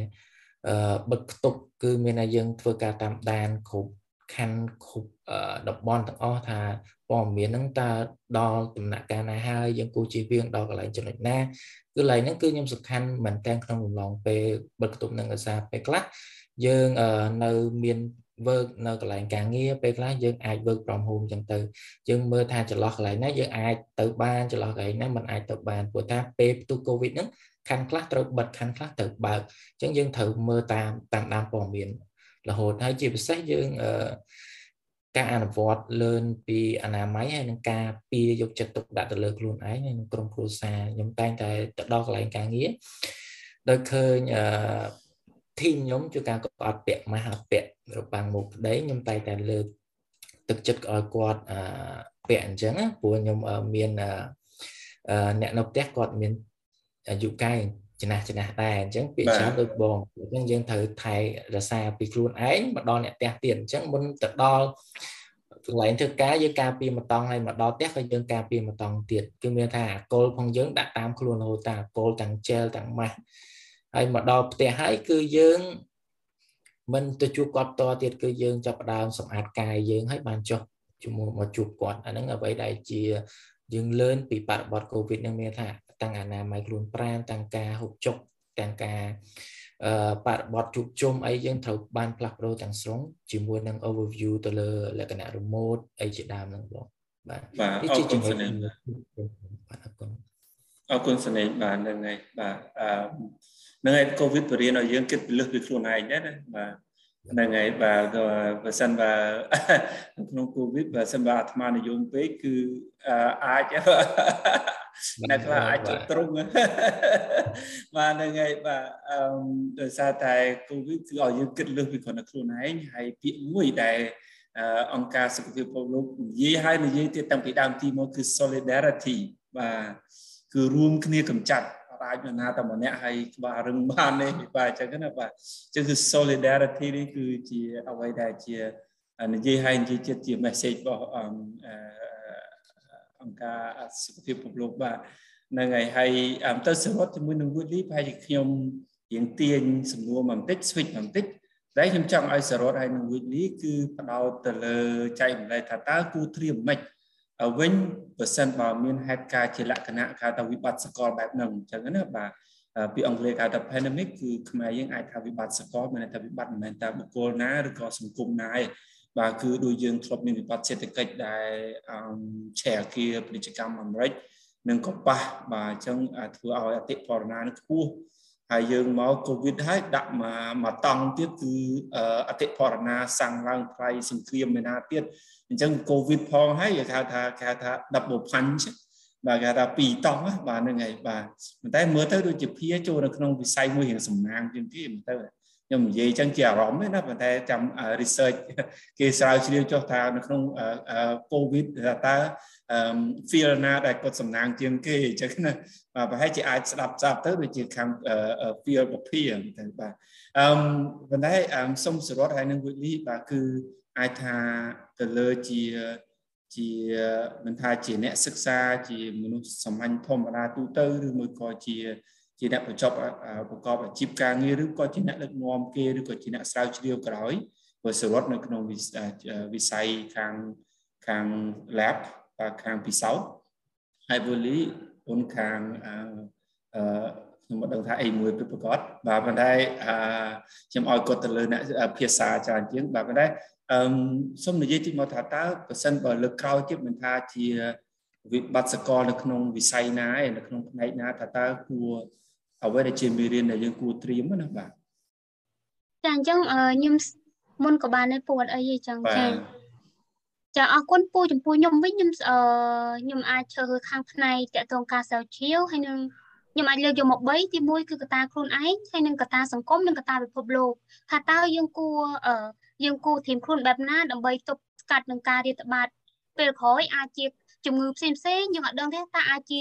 អឺបិទខ្ទប់គឺមានថាយើងធ្វើការតាមដានគ្រប់ខណ្ឌគ្រប់តំបន់ទាំងអស់ថាព័ត៌មានហ្នឹងតើដល់ដំណាក់កាលណាហើយយើងគូជៀសវាងដល់កន្លែងចំណុចណាគឺកន្លែងហ្នឹងគឺខ្ញុំសំខាន់មែនតើក្នុងអំឡុងពេលបិទខ្ទប់នឹងអាសាពេលខ្លះយើងនៅមាន work នៅកន្លែងការងារពេលខ្លះយើងអាច work from home ចឹងទៅយើងមើលថាចន្លោះកន្លែងណាយើងអាចទៅបានចន្លោះកន្លែងណាមិនអាចទៅបានព្រោះថាពេលផ្ទុះ COVID ហ្នឹងខណ្ឌខ្លះត្រូវបិទខណ្ឌខ្លះត្រូវបើកអញ្ចឹងយើងត្រូវមើលតាមតាមដានព័ត៌មានរហូតហើយជាពិសេសយើងអឺការអនុវត្តលឿនពីអនាម័យហើយនឹងការពីយកចិត្តទុកដាក់ទៅលើខ្លួនឯងហើយនឹងក្រុមគ្រួសារខ្ញុំតែងតែទៅដល់កន្លែងការងារដោយឃើញអឺ ធីមខ្ញុំជួយការគាត់អត់ពាក់ម៉ាស់អត់ពាក់របាំងមុខប្តីខ្ញុំតែងតែលើកទឹកចិត្តឲ្យគាត់អឺពាក់អញ្ចឹងព្រោះខ្ញុំមានអឺអ្នកនៅផ្ទះគាត់មានអាយុកាយចំណាស់ចំណាស់ដែរអញ្ចឹងពាក្យច្រើនដូចបងអញ្ចឹងយើងត្រូវថែរក្សាពីខ្លួនឯងមកដល់អ្នកផ្ទះទៀតអញ្ចឹងមុនទៅដល់កន្លែងធ្វើការយើងការពារមកតង់ហើយមកដល់ផ្ទះក៏យើងការពារមកតង់ទៀតគឺមានថាអាកុលផងយើងដាក់តាមខ្លួនរហូតតាអាកុលទាំងជែលទាំងម៉ាស់ ហើយមកដល់ផ្ទះហើយគឺយើងមិនទៅជួបគាត់តទៀតគឺយើងចាប់ផ្ដើមសម្អាតកាយយើងហើយបានចុះជាមួយមកជួបគាត់អាហ្នឹងអ្វីដែលជាយើងលឿនពីបរិបទកូវីដនឹងមានថាទាំងអនាម័យខ្លួនប្រាណទាំងការហូបចុកទាំងការអឺបរិបទជួបជុំអីយើងត្រូវបានផ្លាស់ប្ដូរទាំងស្រុងជាមួយនឹង overview ទៅលើលក្ខណៈ remote អីជាដើមហ្នឹងបងបាទនេះជាចំណុចបាទអរគុណអរគុណសនេហ៍បាទហ្នឹងហើយបាទអឺ ហ្នឹងហើយកូវីដបរៀនឲ្យយើងគិតពីលើសពីខ្លួនឯងដែរណាបាទហ្នឹងហើយបាទបើសិនបើក្នុងកូវីដបើសិនបើអាត្មានិយមពេកគឺអាចអ្នកខ្លះអាចទៅត្រង់បាទហ្នឹងហើយបាទអឺដោយសារតែកូវីដគឺឲ្យយើងគិតលើសពីគ្រាន់តែខ្លួនឯងហើយពាក្យមួយដែលអង្គការសុខភាពពិភពលោកនិយាយហើយនិយាយទៀតតាំងពីដើមទីមកគឺ solidarity បាទគឺរួមគ្នាកម្ចាត់ អាចនរណាតែម្នាក់ហើយក្បាលរឹងបានទេបាទអញ្ចឹងណាបាទអញ្ចឹងគឺ solidarity នេះគឺជាអ្វីដែលជានិយាយឲ្យនិយាយជាជា message របស់អង្គការសុខភាពពិភពលោកបាទហ្នឹងហើយហើយទៅសរុបជាមួយនឹង Woodley ប្រហែលជាខ្ញុំរៀងទាញសំណួរបន្តិច switch បន្តិចតែខ្ញុំចង់ឲ្យសរុបឲ្យនឹង Woodley គឺផ្ដោតទៅលើចែកម្លែកថាតើគូត្រៀមមិន វិញបើសិនបើមានហេតុការណ៍ជាលក្ខណៈគេថាវិបត្តិសកលបែបហ្នឹងអញ្ចឹងណាបាទពីអង់គ្លេសគេថា pandemic គឺខ្មែរយើងអាចថាវិបត្តិសកលមានតែវិបត្តិមិនមែនតែបុគ្គលណាឬក៏សង្គមណាទេបាទគឺដូចយើងធ្លាប់មានវិបត្តិសេដ្ឋកិច្ចដែលអឺឆេះអាគារពាណិជ្ជកម្មអាមេរិកនិងក៏ប៉ះបាទអញ្ចឹងធ្វើឲ្យអតិផរណានឹងខ្ពស់ហើយយើងមកកូវីដហើយដាក់មកមកតង់ទៀតគឺអតិផរណាសាំងឡើងថ្លៃសង្គ្រាមឯណាទៀត អញ្ចឹងកូវីដផងហើយគេថាថាគេថា double punch បាទគេថាពីរតង់បាទហ្នឹងហើយបាទប៉ុន្តែមើលទៅដូចជាភាចូលនៅក្នុងវិស័យមួយរៀងសំណាងជាងគេមើលទៅខ្ញុំនិយាយអញ្ចឹងជាអារម្មណ៍ទេណាប៉ុន្តែចាំ research គេស្រាវជ្រាវចុះថានៅក្នុង COVID តើ feel ណាដែលគាត់សំណាងជាងគេអញ្ចឹងណាបាទប្រហែលជាអាចស្ដាប់ស្ដាប់ទៅដូចជាខាង feel ពភាទៅបាទអឺប៉ុន្តែសុំសរុបហើយនឹង Whitley បាទគឺ អាចថាទៅលើជាជាមិនថាជាអ្នកសិក្សាជាមនុស្សសាមញ្ញធម្មតាទូទៅឬមួយក៏ជាជាអ្នកបញ្ចប់ប្រកបអាជីពការងារឬក៏ជាអ្នកដឹកនាំគេឬក៏ជាអ្នកស្រាវជ្រាវក្រោយបើសរុបនៅក្នុងវិស័យខាងខាង lab ខាងពិសោធន៍ហើយ bully អូនខាងអឺ ខ្ញុំមិនដឹងថាអីមួយពិតប្រាកដបាទប៉ុន្តែអឺខ្ញុំឲ្យគាត់ទៅលើអ្នកភាសាច្រើនជាងបាទប៉ុន្តែអឺសូមនិយាយតិចមកថាតើប្រសិនបើលើកក្រោយទៀតមិនថាជាវិបត្តិសកលនៅក្នុងវិស័យណាឯនៅក្នុងផ្នែកណាថាតើគួរអ្វីដែលជាមេរៀនដែលយើងគួរត្រៀមណាបាទចាអញ្ចឹងខ្ញុំមុនក៏បាននៅពួតអីអញ្ចឹងចាចាអរគុណពូចំពោះខ្ញុំវិញខ្ញុំអឺខ្ញុំអាចឈើខាងផ្នែកតកតងការស្រាវជ្រាវហើយនឹង ខ្ញុំអាចលើកយកមក3ទី1គឺកត្តាខ្លួនឯងហើយនឹងកត្តាសង្គមនិងកត្តាពិភពលោកថាតើយើងគួរអឺយើងគួរត្រៀមខ្លួនបែបណាដើម្បីទប់ស្កាត់នឹងការរាតត្បាតពេលក្រោយអាចជាជំងឺផ្សេងផ្សេងយើងអត់ដឹងទេតើអាចជា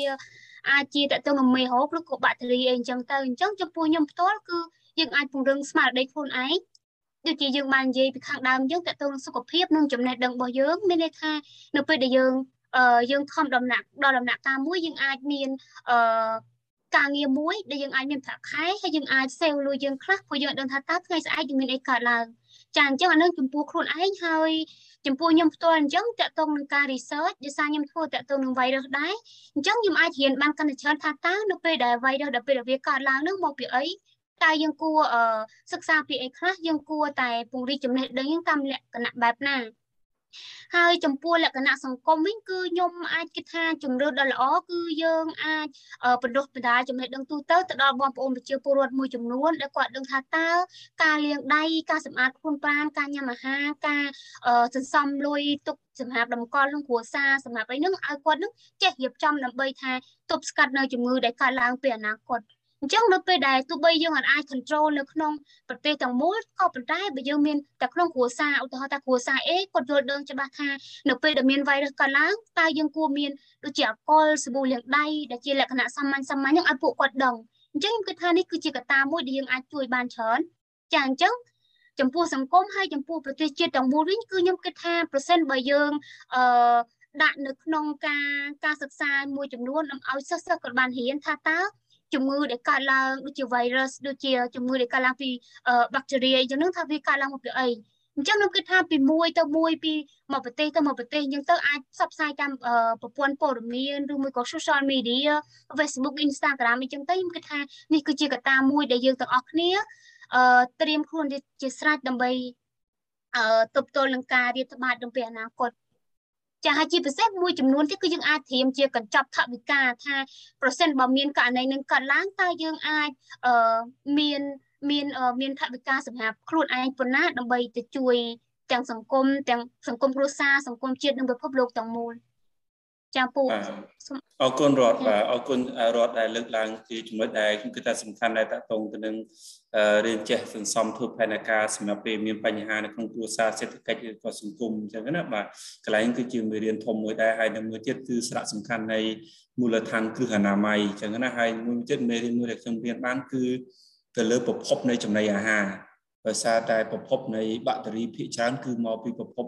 អាចជាតទៅនឹងមេរោគឬក៏បាក់តេរីអីអញ្ចឹងទៅអញ្ចឹងចំពោះខ្ញុំផ្ទាល់គឺយើងអាចពង្រឹងស្មារតីខ្លួនឯងដូចជាយើងបាននិយាយពីខាងដើមយើងតទៅនឹងសុខភាពនិងចំណេះដឹងរបស់យើងមានន័យថានៅពេលដែលយើងអឺយើងខំដំណាក់ដល់ដំណាក់កាលមួយយើងអាចមានអឺ ការងារមួយដែលយើងអាចមានប្រាក់ខែហើយយើងអាចសេវលុយយើងខ្លះព្រោះយើងដឹងថាតើថ្ងៃស្អែកយើងមានអីកើតឡើងចាអញ្ចឹងអានឹងចំពោះខ្លួនឯងហើយចំពោះខ្ញុំផ្ទាល់អញ្ចឹងតកតងនឹងការ research ដោយសារខ្ញុំធ្វើតកតងនឹង virus ដែរអញ្ចឹងខ្ញុំអាចរៀនបានកាន់តែច្រើនថាតើនៅពេលដែល virus ដល់ពេលវាកើតឡើងនឹងមកពីអីតើយើងគួរសិក្សាពីអីខ្លះយើងគួរតែពង្រីកចំណេះដឹងយើងតាមលក្ខណៈបែបណា ហើយចំពោះលក្ខណៈសង្គមវិញគឺខ្ញុំអាចគិតថាជំរឿនដ៏ល្អគឺយើងអាចបណ្ដុះបណ្ដាលចំណេះដឹងទូទៅទៅដល់បងប្អូនប្រជាពលរដ្ឋមួយចំនួនដែលគាត់ដឹងថាតើការលាងដៃការសម្អាតខ្លួនប្រាណការញ៉ាំអាហារការសន្សំលុយទុកសម្រាប់តម្កល់ក្នុងគ្រួសារសម្រាប់អីហ្នឹងឲ្យគាត់នឹងចេះរៀបចំដើម្បីថាទប់ស្កាត់នៅជំងឺដែលកើតឡើងពេលអនាគត អញ្ចឹងនៅពេលដែលទោះបីយើងអាច control នៅក្នុងប្រទេសទាំងមូលក៏ប៉ុន្តែបើយើងមានតែក្នុងគ្រួសារឧទាហរណ៍ថាគ្រួសារ A គាត់យល់ដឹងច្បាស់ថានៅពេលដែលមាន virus កើតឡើងតើយើងគួរមានដូចជាអកុលសាប៊ូលាងដៃដែលជាលក្ខណៈសាមញ្ញសាមញ្ញហ្នឹងឲ្យពួកគាត់ដឹងអញ្ចឹងខ្ញុំគិតថានេះគឺជាកត្តាមួយដែលយើងអាចជួយបានច្រើនចាអញ្ចឹងចំពោះសង្គមហើយចំពោះប្រទេសជាតិទាំងមូលវិញគឺខ្ញុំគិតថាប្រសិនបើយើងអឺដាក់នៅក្នុងការការសិក្សាមួយចំនួនឲ្យសិស្សសិស្សគាត់បានរៀនថាតើ ជំងឺដែលកើតឡើងដូចជា virus ដូចជាជំងឺដែលកើតឡើងពី bacteria អញ្ចឹងនឹងថាវាកើតឡើងមកពីអីអញ្ចឹងខ្ញុំគិតថាពីមួយទៅមួយពីមកប្រទេសទៅមកប្រទេសអញ្ចឹងទៅអាចផ្សព្វផ្សាយតាមប្រព័ន្ធព័ត៌មានឬមួយក៏ social media Facebook Instagram អញ្ចឹងទៅខ្ញុំគិតថានេះគឺជាកត្តាមួយដែលយើងទាំងអស់គ្នាអឺត្រៀមខ្លួនជាស្រេចដើម្បីអឺទប់ទល់នឹងការរាតត្បាតនៅពេលអនាគត ចាហើយជាពិសេសមួយចំនួនទៀតគឺយើងអាចត្រៀមជាកញ្ចប់ថវិកាថាប្រសិនបើមានករណីនឹងកើតឡើងតើយើងអាចអឺមានមានមានថវិកាសម្រាប់ខ្លួនឯងប៉ុណ្ណាដើម្បីទៅជួយទាំងសង្គមទាំងសង្គមគ្រួសារសង្គមជាតិនិងពិភពលោកទាំងមូល ចាពូអរគុណរតបាទអរគុណរតដែលលើកឡើងជាចំណុចដែលខ្ញុំគិតថាសំខាន់ដែលតកតងទៅនឹងរៀនចេះសន្សំធ្វើផែនការសម្រាប់ពេលមានបញ្ហានៅក្នុងគ្រួសារសេដ្ឋកិច្ចឬក៏សង្គមអញ្ចឹងណាបាទកន្លែងគឺជាមេរៀនធំមួយដែរហើយនៅមួយទៀតគឺសារៈសំខាន់នៃមូលដ្ឋានគ្រឹះអនាម័យអញ្ចឹងណាហើយមួយទៀតមេរៀនមួយដែលខ្ញុំរៀនបានគឺទៅលើប្រភពនៃចំណីអាហារដោយសារតែប្រភពនៃបាក់តេរីភាគច្រើនគឺមកពីប្រភព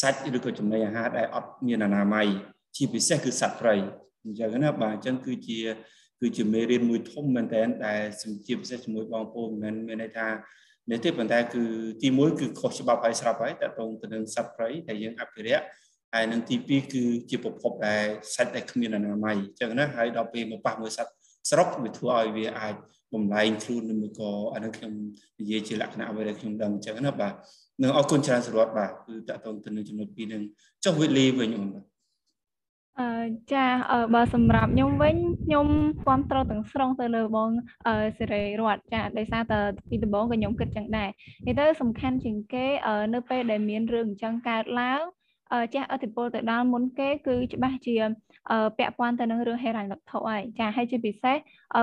សាច់ឬក៏ចំណីអាហារដែលអត់មានអនាម័យ ជាពិសេសគឺសត្វព្រៃអញ្ចឹងណាបាទអញ្ចឹងគឺជាគឺជាមេរៀនមួយធំមែនតើដែលជាពិសេសជាមួយបងប្អូនមិនមានន័យថានេះទេប៉ុន្តែគឺទី1គឺខុសច្បាប់ហើយស្រាប់ហើយតើតងទៅនឹងសត្វព្រៃដែលយើងអភិរក្សហើយនឹងទី2គឺជាប្រភពដែលសាច់ដែលគ្មានអនាម័យអញ្ចឹងណាហើយដល់ពេលមកប៉ះមួយសត្វស្រុកវាធ្វើឲ្យវាអាចបំលែងខ្លួនឬមួយក៏អានឹងខ្ញុំនិយាយជាលក្ខណៈអ្វីដែលខ្ញុំដឹងអញ្ចឹងណាបាទនឹងអរគុណច្រើនសរុបបាទគឺតកតងទៅនឹងចំណុចពីរនឹងចុះវិលីវិញអូនបាទ អឺចាបើសម្រាប់ខ្ញុំវិញខ្ញុំគាំទ្រទាំងស្រុងទៅលើបងសេរីរតចាដោយសារតែពីដំបូងក៏ខ្ញុំគិតចឹងដែរនេះទៅសំខាន់ជាងគេនៅពេលដែលមានរឿងអញ្ចឹងកើតឡើងចេះអធិពលទៅដល់មុនគេគឺច្បាស់ជាពាក់ព័ន្ធទៅនឹងរឿងហេរ៉ាញ់វត្ថុហើយចាហើយជាពិសេស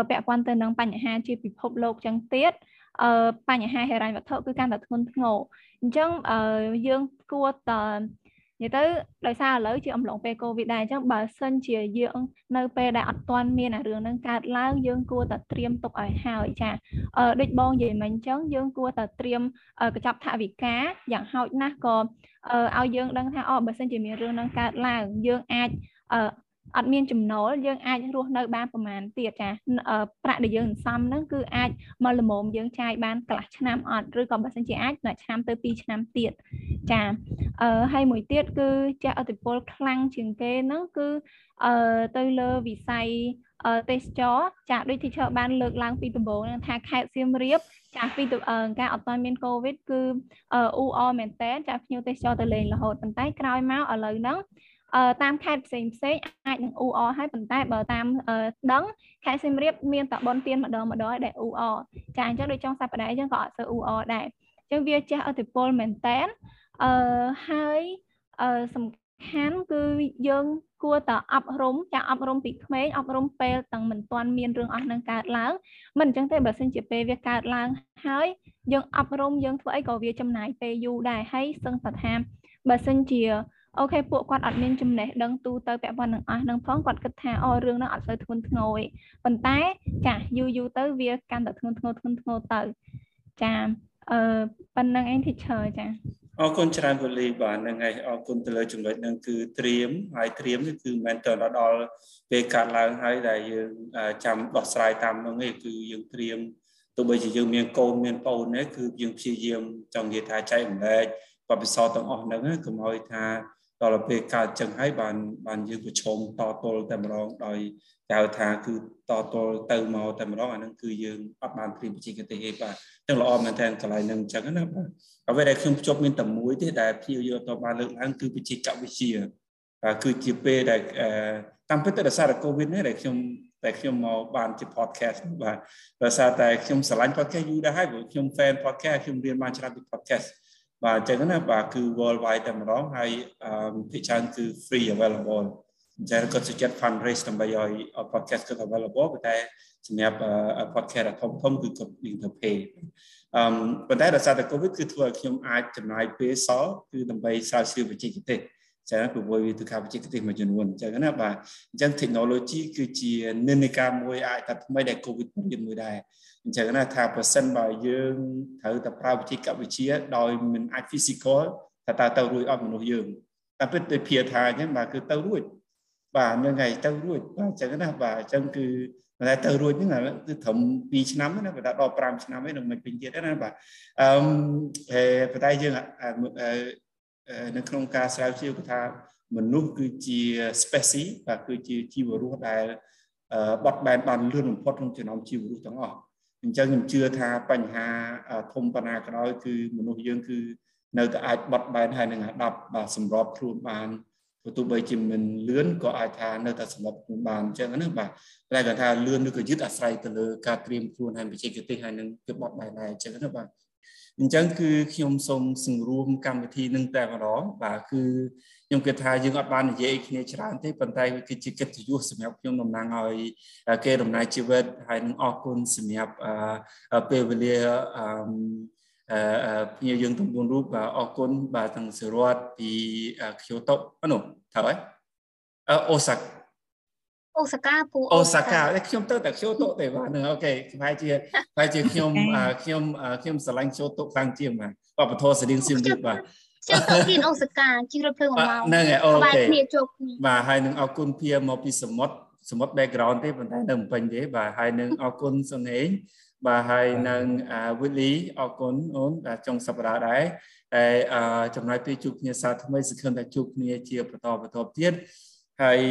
ពាក់ព័ន្ធទៅនឹងបញ្ហាជាពិភពលោកចឹងទៀតបញ្ហាហេរ៉ាញ់វត្ថុគឺកាន់តែធ្ងន់ធ្ងរអញ្ចឹងយើងគួរតែ និយាយទៅដោយសារឥឡូវជាអំឡុងពេលកូវីដដែរអញ្ចឹងបើសិនជាយើងនៅពេលដែលអត់ទាន់មានអារឿងហ្នឹងកើតឡើងយើងគួរតែត្រៀមទុកឲ្យហើយចាអឺដូចបងនិយាយមិញអញ្ចឹងយើងគួរតែត្រៀមកញ្ចប់ថវិកាយ៉ាងហោចណាស់ក៏ឲ្យយើងដឹងថាអូបើសិនជាមានរឿងហ្នឹងកើតឡើងយើងអាច អឺអត់មានចំណូលយើងអាចរស់នៅបានប្រហែលទៀតចាប្រាក់ដែលយើងសន្សំហ្នឹងគឺអាចមកល្មមយើងចាយបានកន្លះឆ្នាំអត់ឬក៏បើសិនជាអាចមួយឆ្នាំទៅ2ឆ្នាំទៀតចាអឺហើយមួយទៀតគឺចាស់អតិពលខ្លាំងជាងគេហ្នឹងគឺអឺទៅលើវិស័យទេសចរចាដូចទីឈើបានលើកឡើងពីដំបូងថាខេត្តសៀមរាបចាពីការអត់ទាន់មានកូវីដគឺអ៊ូអមែនតើចាភ្ញៀវទេសចរទៅលេងរហូតប៉ុន្តែក្រោយមកឥឡូវហ្នឹងអឺ តាមខេត្តផ្សេងផ្សេងអាចនឹងអ៊ូអហើយប៉ុន្តែបើតាមដឹងខេត្តសៀមរាបមានតបនទៀនម្ដងម្ដងដែលអ៊ូអចាអញ្ចឹងដូចចុងសប្តាហ៍អញ្ចឹងក៏អត់សូវអ៊ូអដែរអញ្ចឹងវាចេះអតិពលមែនតែនអឺហើយអឺសំខាន់គឺយើងគួរតែអប់រំចាអប់រំពីក្មេងអប់រំពេលទាំងមិនទាន់មានរឿងអស់នឹងកើតឡើងមិនអញ្ចឹងទេបើសិនជាពេលវាកើតឡើងហើយយើងអប់រំយើងធ្វើអីក៏វាចំណាយពេលយូរដែរហើយសឹងតែថាបើសិនជា អូខេពួកគាត់អត់មានចំណេះដឹងទូទៅពាក់ព័ន្ធនឹងអស់នឹងផងគាត់គិតថាអូរឿងហ្នឹងអត់សូវធ្ងន់ធ្ងរទេប៉ុន្តែចាយូរយូរទៅវាកាន់តែធ្ងន់ធ្ងរធ្ងន់ធ្ងរទៅចាអឺប៉ុណ្្នឹងឯង teacher ចាអរគុណច្រើនពូលីបាទហ្នឹងហើយអរគុណទៅលើចំណុចហ្នឹងគឺត្រៀមហើយត្រៀមនេះគឺមិនមែនទៅដល់ពេលកាត់ឡើងហើយដែលយើងចាំដោះស្រាយតាមនោះទេគឺយើងត្រៀមទោះបីជាយើងមានកូនមានប្អូនទេគឺយើងព្យាយាមចង់និយាយថាចែកម្លែកបទពិសោធន៍ទាំងអស់ហ្នឹងកុំឲ្យថា ដល់ពេលកើតចឹងហើយបានបានយើងប្រឈមតទល់តែម្ដងដោយហៅថាគឺតទល់ទៅមកតែម្ដងអាហ្នឹងគឺយើងអត់បានព្រៀងបច្ចេកទេសទេបាទទាំងល្អមែនតើកន្លែងហ្នឹងអញ្ចឹងណាបាទអ្វីដែលខ្ញុំភ្ជាប់មានតែមួយទេដែលភ្ញៀវយកទៅបានលើកឡើងគឺបច្ចេកវិទ្យាបាទគឺជាពេលដែលតាមពិតទៅដោយសារតែ COVID នេះដែលខ្ញុំតែខ្ញុំមកបានជា podcast បាទដោយសារតែខ្ញុំស្រឡាញ់ podcast យូរដែរហើយព្រោះខ្ញុំ fan podcast ខ្ញុំរៀនបានច្រើនពី podcast បាទអញ្ចឹងណាបាទគឺ worldwide តែម្ដងហើយភាគច្រើនគឺ free available អញ្ចឹងគាត់សុចិត្ត fundraise ដើម្បីឲ្យ podcast គាត់ available ប៉ុន្តែសម្រាប់ podcast ធំធំគឺគាត់នឹងទៅ pay អឺប៉ុន្តែដោយសារតែ covid គឺធ្វើឲ្យខ្ញុំអាចចំណាយពេលសល់គឺដើម្បីស្រាវជ្រាវបច្ចេកទេស ចឹងព្រោះវាទៅខាបច្ចេកទេសមួយចំនួនអញ្ចឹងណាបាទអញ្ចឹង technology គឺជានិន្នាការមួយអាចថាថ្មីដែល covid រៀនមួយដែរអញ្ចឹងណាថាប្រសិនបើយើងត្រូវតែប្រើវិធីកវិទ្យាដោយមិនអាច physical ថាតើទៅរួចអត់មនុស្សយើងតែពិតទៅព្រាថាអញ្ចឹងបាទគឺទៅរួចបាទនឹងហើយទៅរួចបាទអញ្ចឹងណាបាទអញ្ចឹងគឺតែទៅរួចហ្នឹងគឺត្រឹម2ឆ្នាំណាបើដល់5ឆ្នាំឯងនឹងមិនពេញទៀតណាបាទអឺប៉ុន្តែយើង នៅក្នុងការស្រាវជ្រាវគឺថាមនុស្សគឺជា species បាទគឺជាជីវរស់ដែលបត់បែនបានលឿនបំផុតក្នុងចំណោមជីវរស់ទាំងអស់អញ្ចឹងខ្ញុំជឿថាបញ្ហាធំប៉ុណ្ណាក៏ដោយគឺមនុស្សយើងគឺនៅតែអាចបត់បែនហើយនឹងអាដាប់បាទសម្របខ្លួនបានទោះបីជាមិនលឿនក៏អាចថានៅតែសម្របខ្លួនបានអញ្ចឹងណាបាទតែគាត់ថាលឿនឬក៏យឺតអាស្រ័យទៅលើការត្រៀមខ្លួនហើយបច្ចេកទេសហើយនឹងវាបត់បែនដែរអញ្ចឹងណាបាទ អញ្ចឹងគឺខ្ញុំសូមសង្រួមកម្មវិធីនឹងតែម្ដងបាទគឺខ្ញុំគិតថាយើងអត់បាននិយាយគ្នាច្រើនទេប៉ុន្តែវាគឺជាកិត្តិយសសម្រាប់ខ្ញុំតំណាងឲ្យគេដំណើរជីវិតហើយនឹងអរគុណសម្រាប់ពេលវេលាអឺភ្ញៀវយើងទាំង4រូបបាទអរគុណបាទទាំងសិរតពីខ្យូតូអនុត្រូវហើយអូសា អូសាកាពូអូសាកាខ្ញុំទៅតែខ្យូតូទេបាទហ្នឹងអូខេប្រហែលជាប្រហែលជាខ្ញុំខ្ញុំខ្ញុំស្រឡាញ់ខ្យូតូខ្លាំងជាងបាទបបធរស្តៀងសៀមរាបបាទជិះទៅគៀនអូសាកាជិះរថភ្លើងមួយម៉ោងហ្នឹងហើយអូខេគ្នាជួបគ្នាបាទហើយនឹងអរគុណភៀមកពីសមុទ្រសមុទ្រ background ទេប៉ុន្តែនៅភ្នំពេញទេបាទហើយនឹងអរគុណសុនហេងបាទហើយនឹងវិលីអរគុណអូនបាទចុងសប្តាហ៍ដែរតែចំណាយពេលជួបគ្នាសាថ្មីសង្ឃឹមថាជួបគ្នាជាបន្តបន្តទៀត ហើយ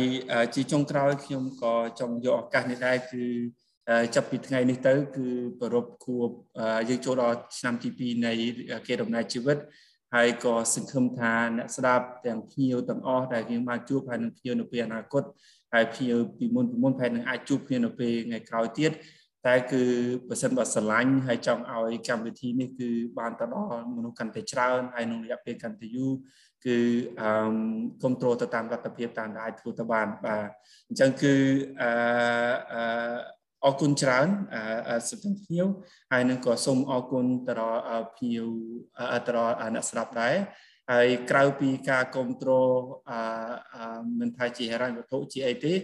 ជាចុងក្រោយខ្ញុំក៏ចង់យកឱកាសនេះដែរគឺចាប់ពីថ្ងៃនេះទៅគឺប្រពខួបយើងចូលដល់ឆ្នាំទី2នៃគេដំណើរជីវិតហើយក៏សង្ឃឹមថាអ្នកស្ដាប់ទាំងភ្ញៀវទាំងអស់ដែលយើងបានជួបហើយនឹងភ្ញៀវនៅពេលអនាគតហើយភ្ញៀវពីមុនពីមុនហើយនឹងអាចជួបគ្នានៅពេលថ្ងៃក្រោយទៀតតែគឺបើសិនបើស្រឡាញ់ហើយចង់ឲ្យកម្មវិធីនេះគឺបានទៅដល់មនុស្សកាន់តែច្រើនហើយក្នុងរយៈពេលកាន់តែយូរ គឺអឺគ្រប់គ្រងទៅតាមលទ្ធភាពតាមដែលអាចធ្វើទៅបានបាទអញ្ចឹងគឺអឺអឺអរគុណច្រើនសម្រាប់ភ្ញៀវហើយនឹងក៏សូមអរគុណទៅដល់ភ្ញៀវទៅដល់អ្នកស្ដាប់ដែរហើយក្រៅពីការគ្រប់គ្រងអឺមិនថាជាហិរញ្ញវត្ថុជាអីទេ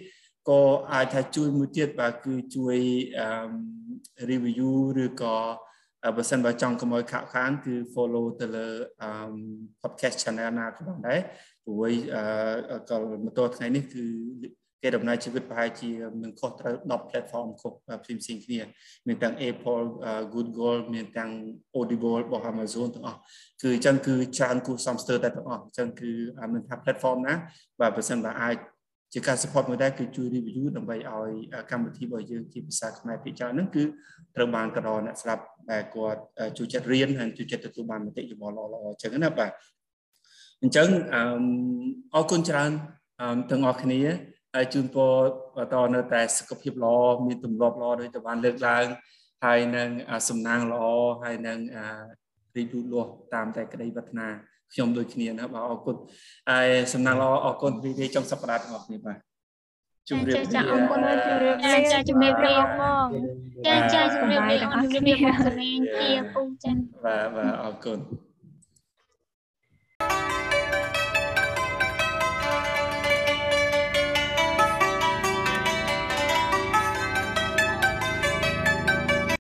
ក៏អាចថាជួយមួយទៀតបាទគឺជួយ review ឬក៏ បើសិនបើចង់កុំឲ្យខាក់ខានគឺ follow ទៅលើ podcast channel ណាក៏បានដែរព្រោះក៏មកទល់ថ្ងៃនេះគឺគេដំណើរជីវិតប្រហែលជានឹងខុសត្រូវ10 platform ខុសផ្សេងផ្សេងគ្នាមានទាំង Apple Google មានទាំង Audible របស់ Amazon ទាំងអស់គឺអញ្ចឹងគឺច្រើនគួរសមស្ទើរតែទាំងអស់អញ្ចឹងគឺមិនថា platform ណាបាទបើសិនបើអាចជាការ support មួយដែរគឺជួយ review ដើម្បីឲ្យកម្មវិធីរបស់យើងជាភាសាខ្មែរភាគច្រើនហ្នឹងគឺត្រូវបានក៏ដល់អ្នកស្ដាប់ ដែលគាត់ជួយចិត្តរៀនហើយជួយចិត្តទទួលបានមតិយោបល់ល្អៗអញ្ចឹងណាបាទអញ្ចឹងអរគុណច្រើនទាំងអស់គ្នាហើយជូនពរបន្តនៅតែសុខភាពល្អមានទម្លាប់ល្អដោយតែបានលើកឡើងហើយនឹងសំណាងល្អហើយនឹងរីកលូតលាស់តាមតែក្តីប្រាថ្នាខ្ញុំដូចគ្នាណាបាទអរគុណហើយសំណាងល្អអរគុណរីករាយចុងសប្តាហ៍ទាំងអស់គ្នាបាទ ជម្រាបលាចាអរគុណជម្រាបលាចាជម្រាបលាបងចាចាជម្រាបលាអរគុណជំរាបលាជំនាញជាពូចាបាទបាទអរគុណ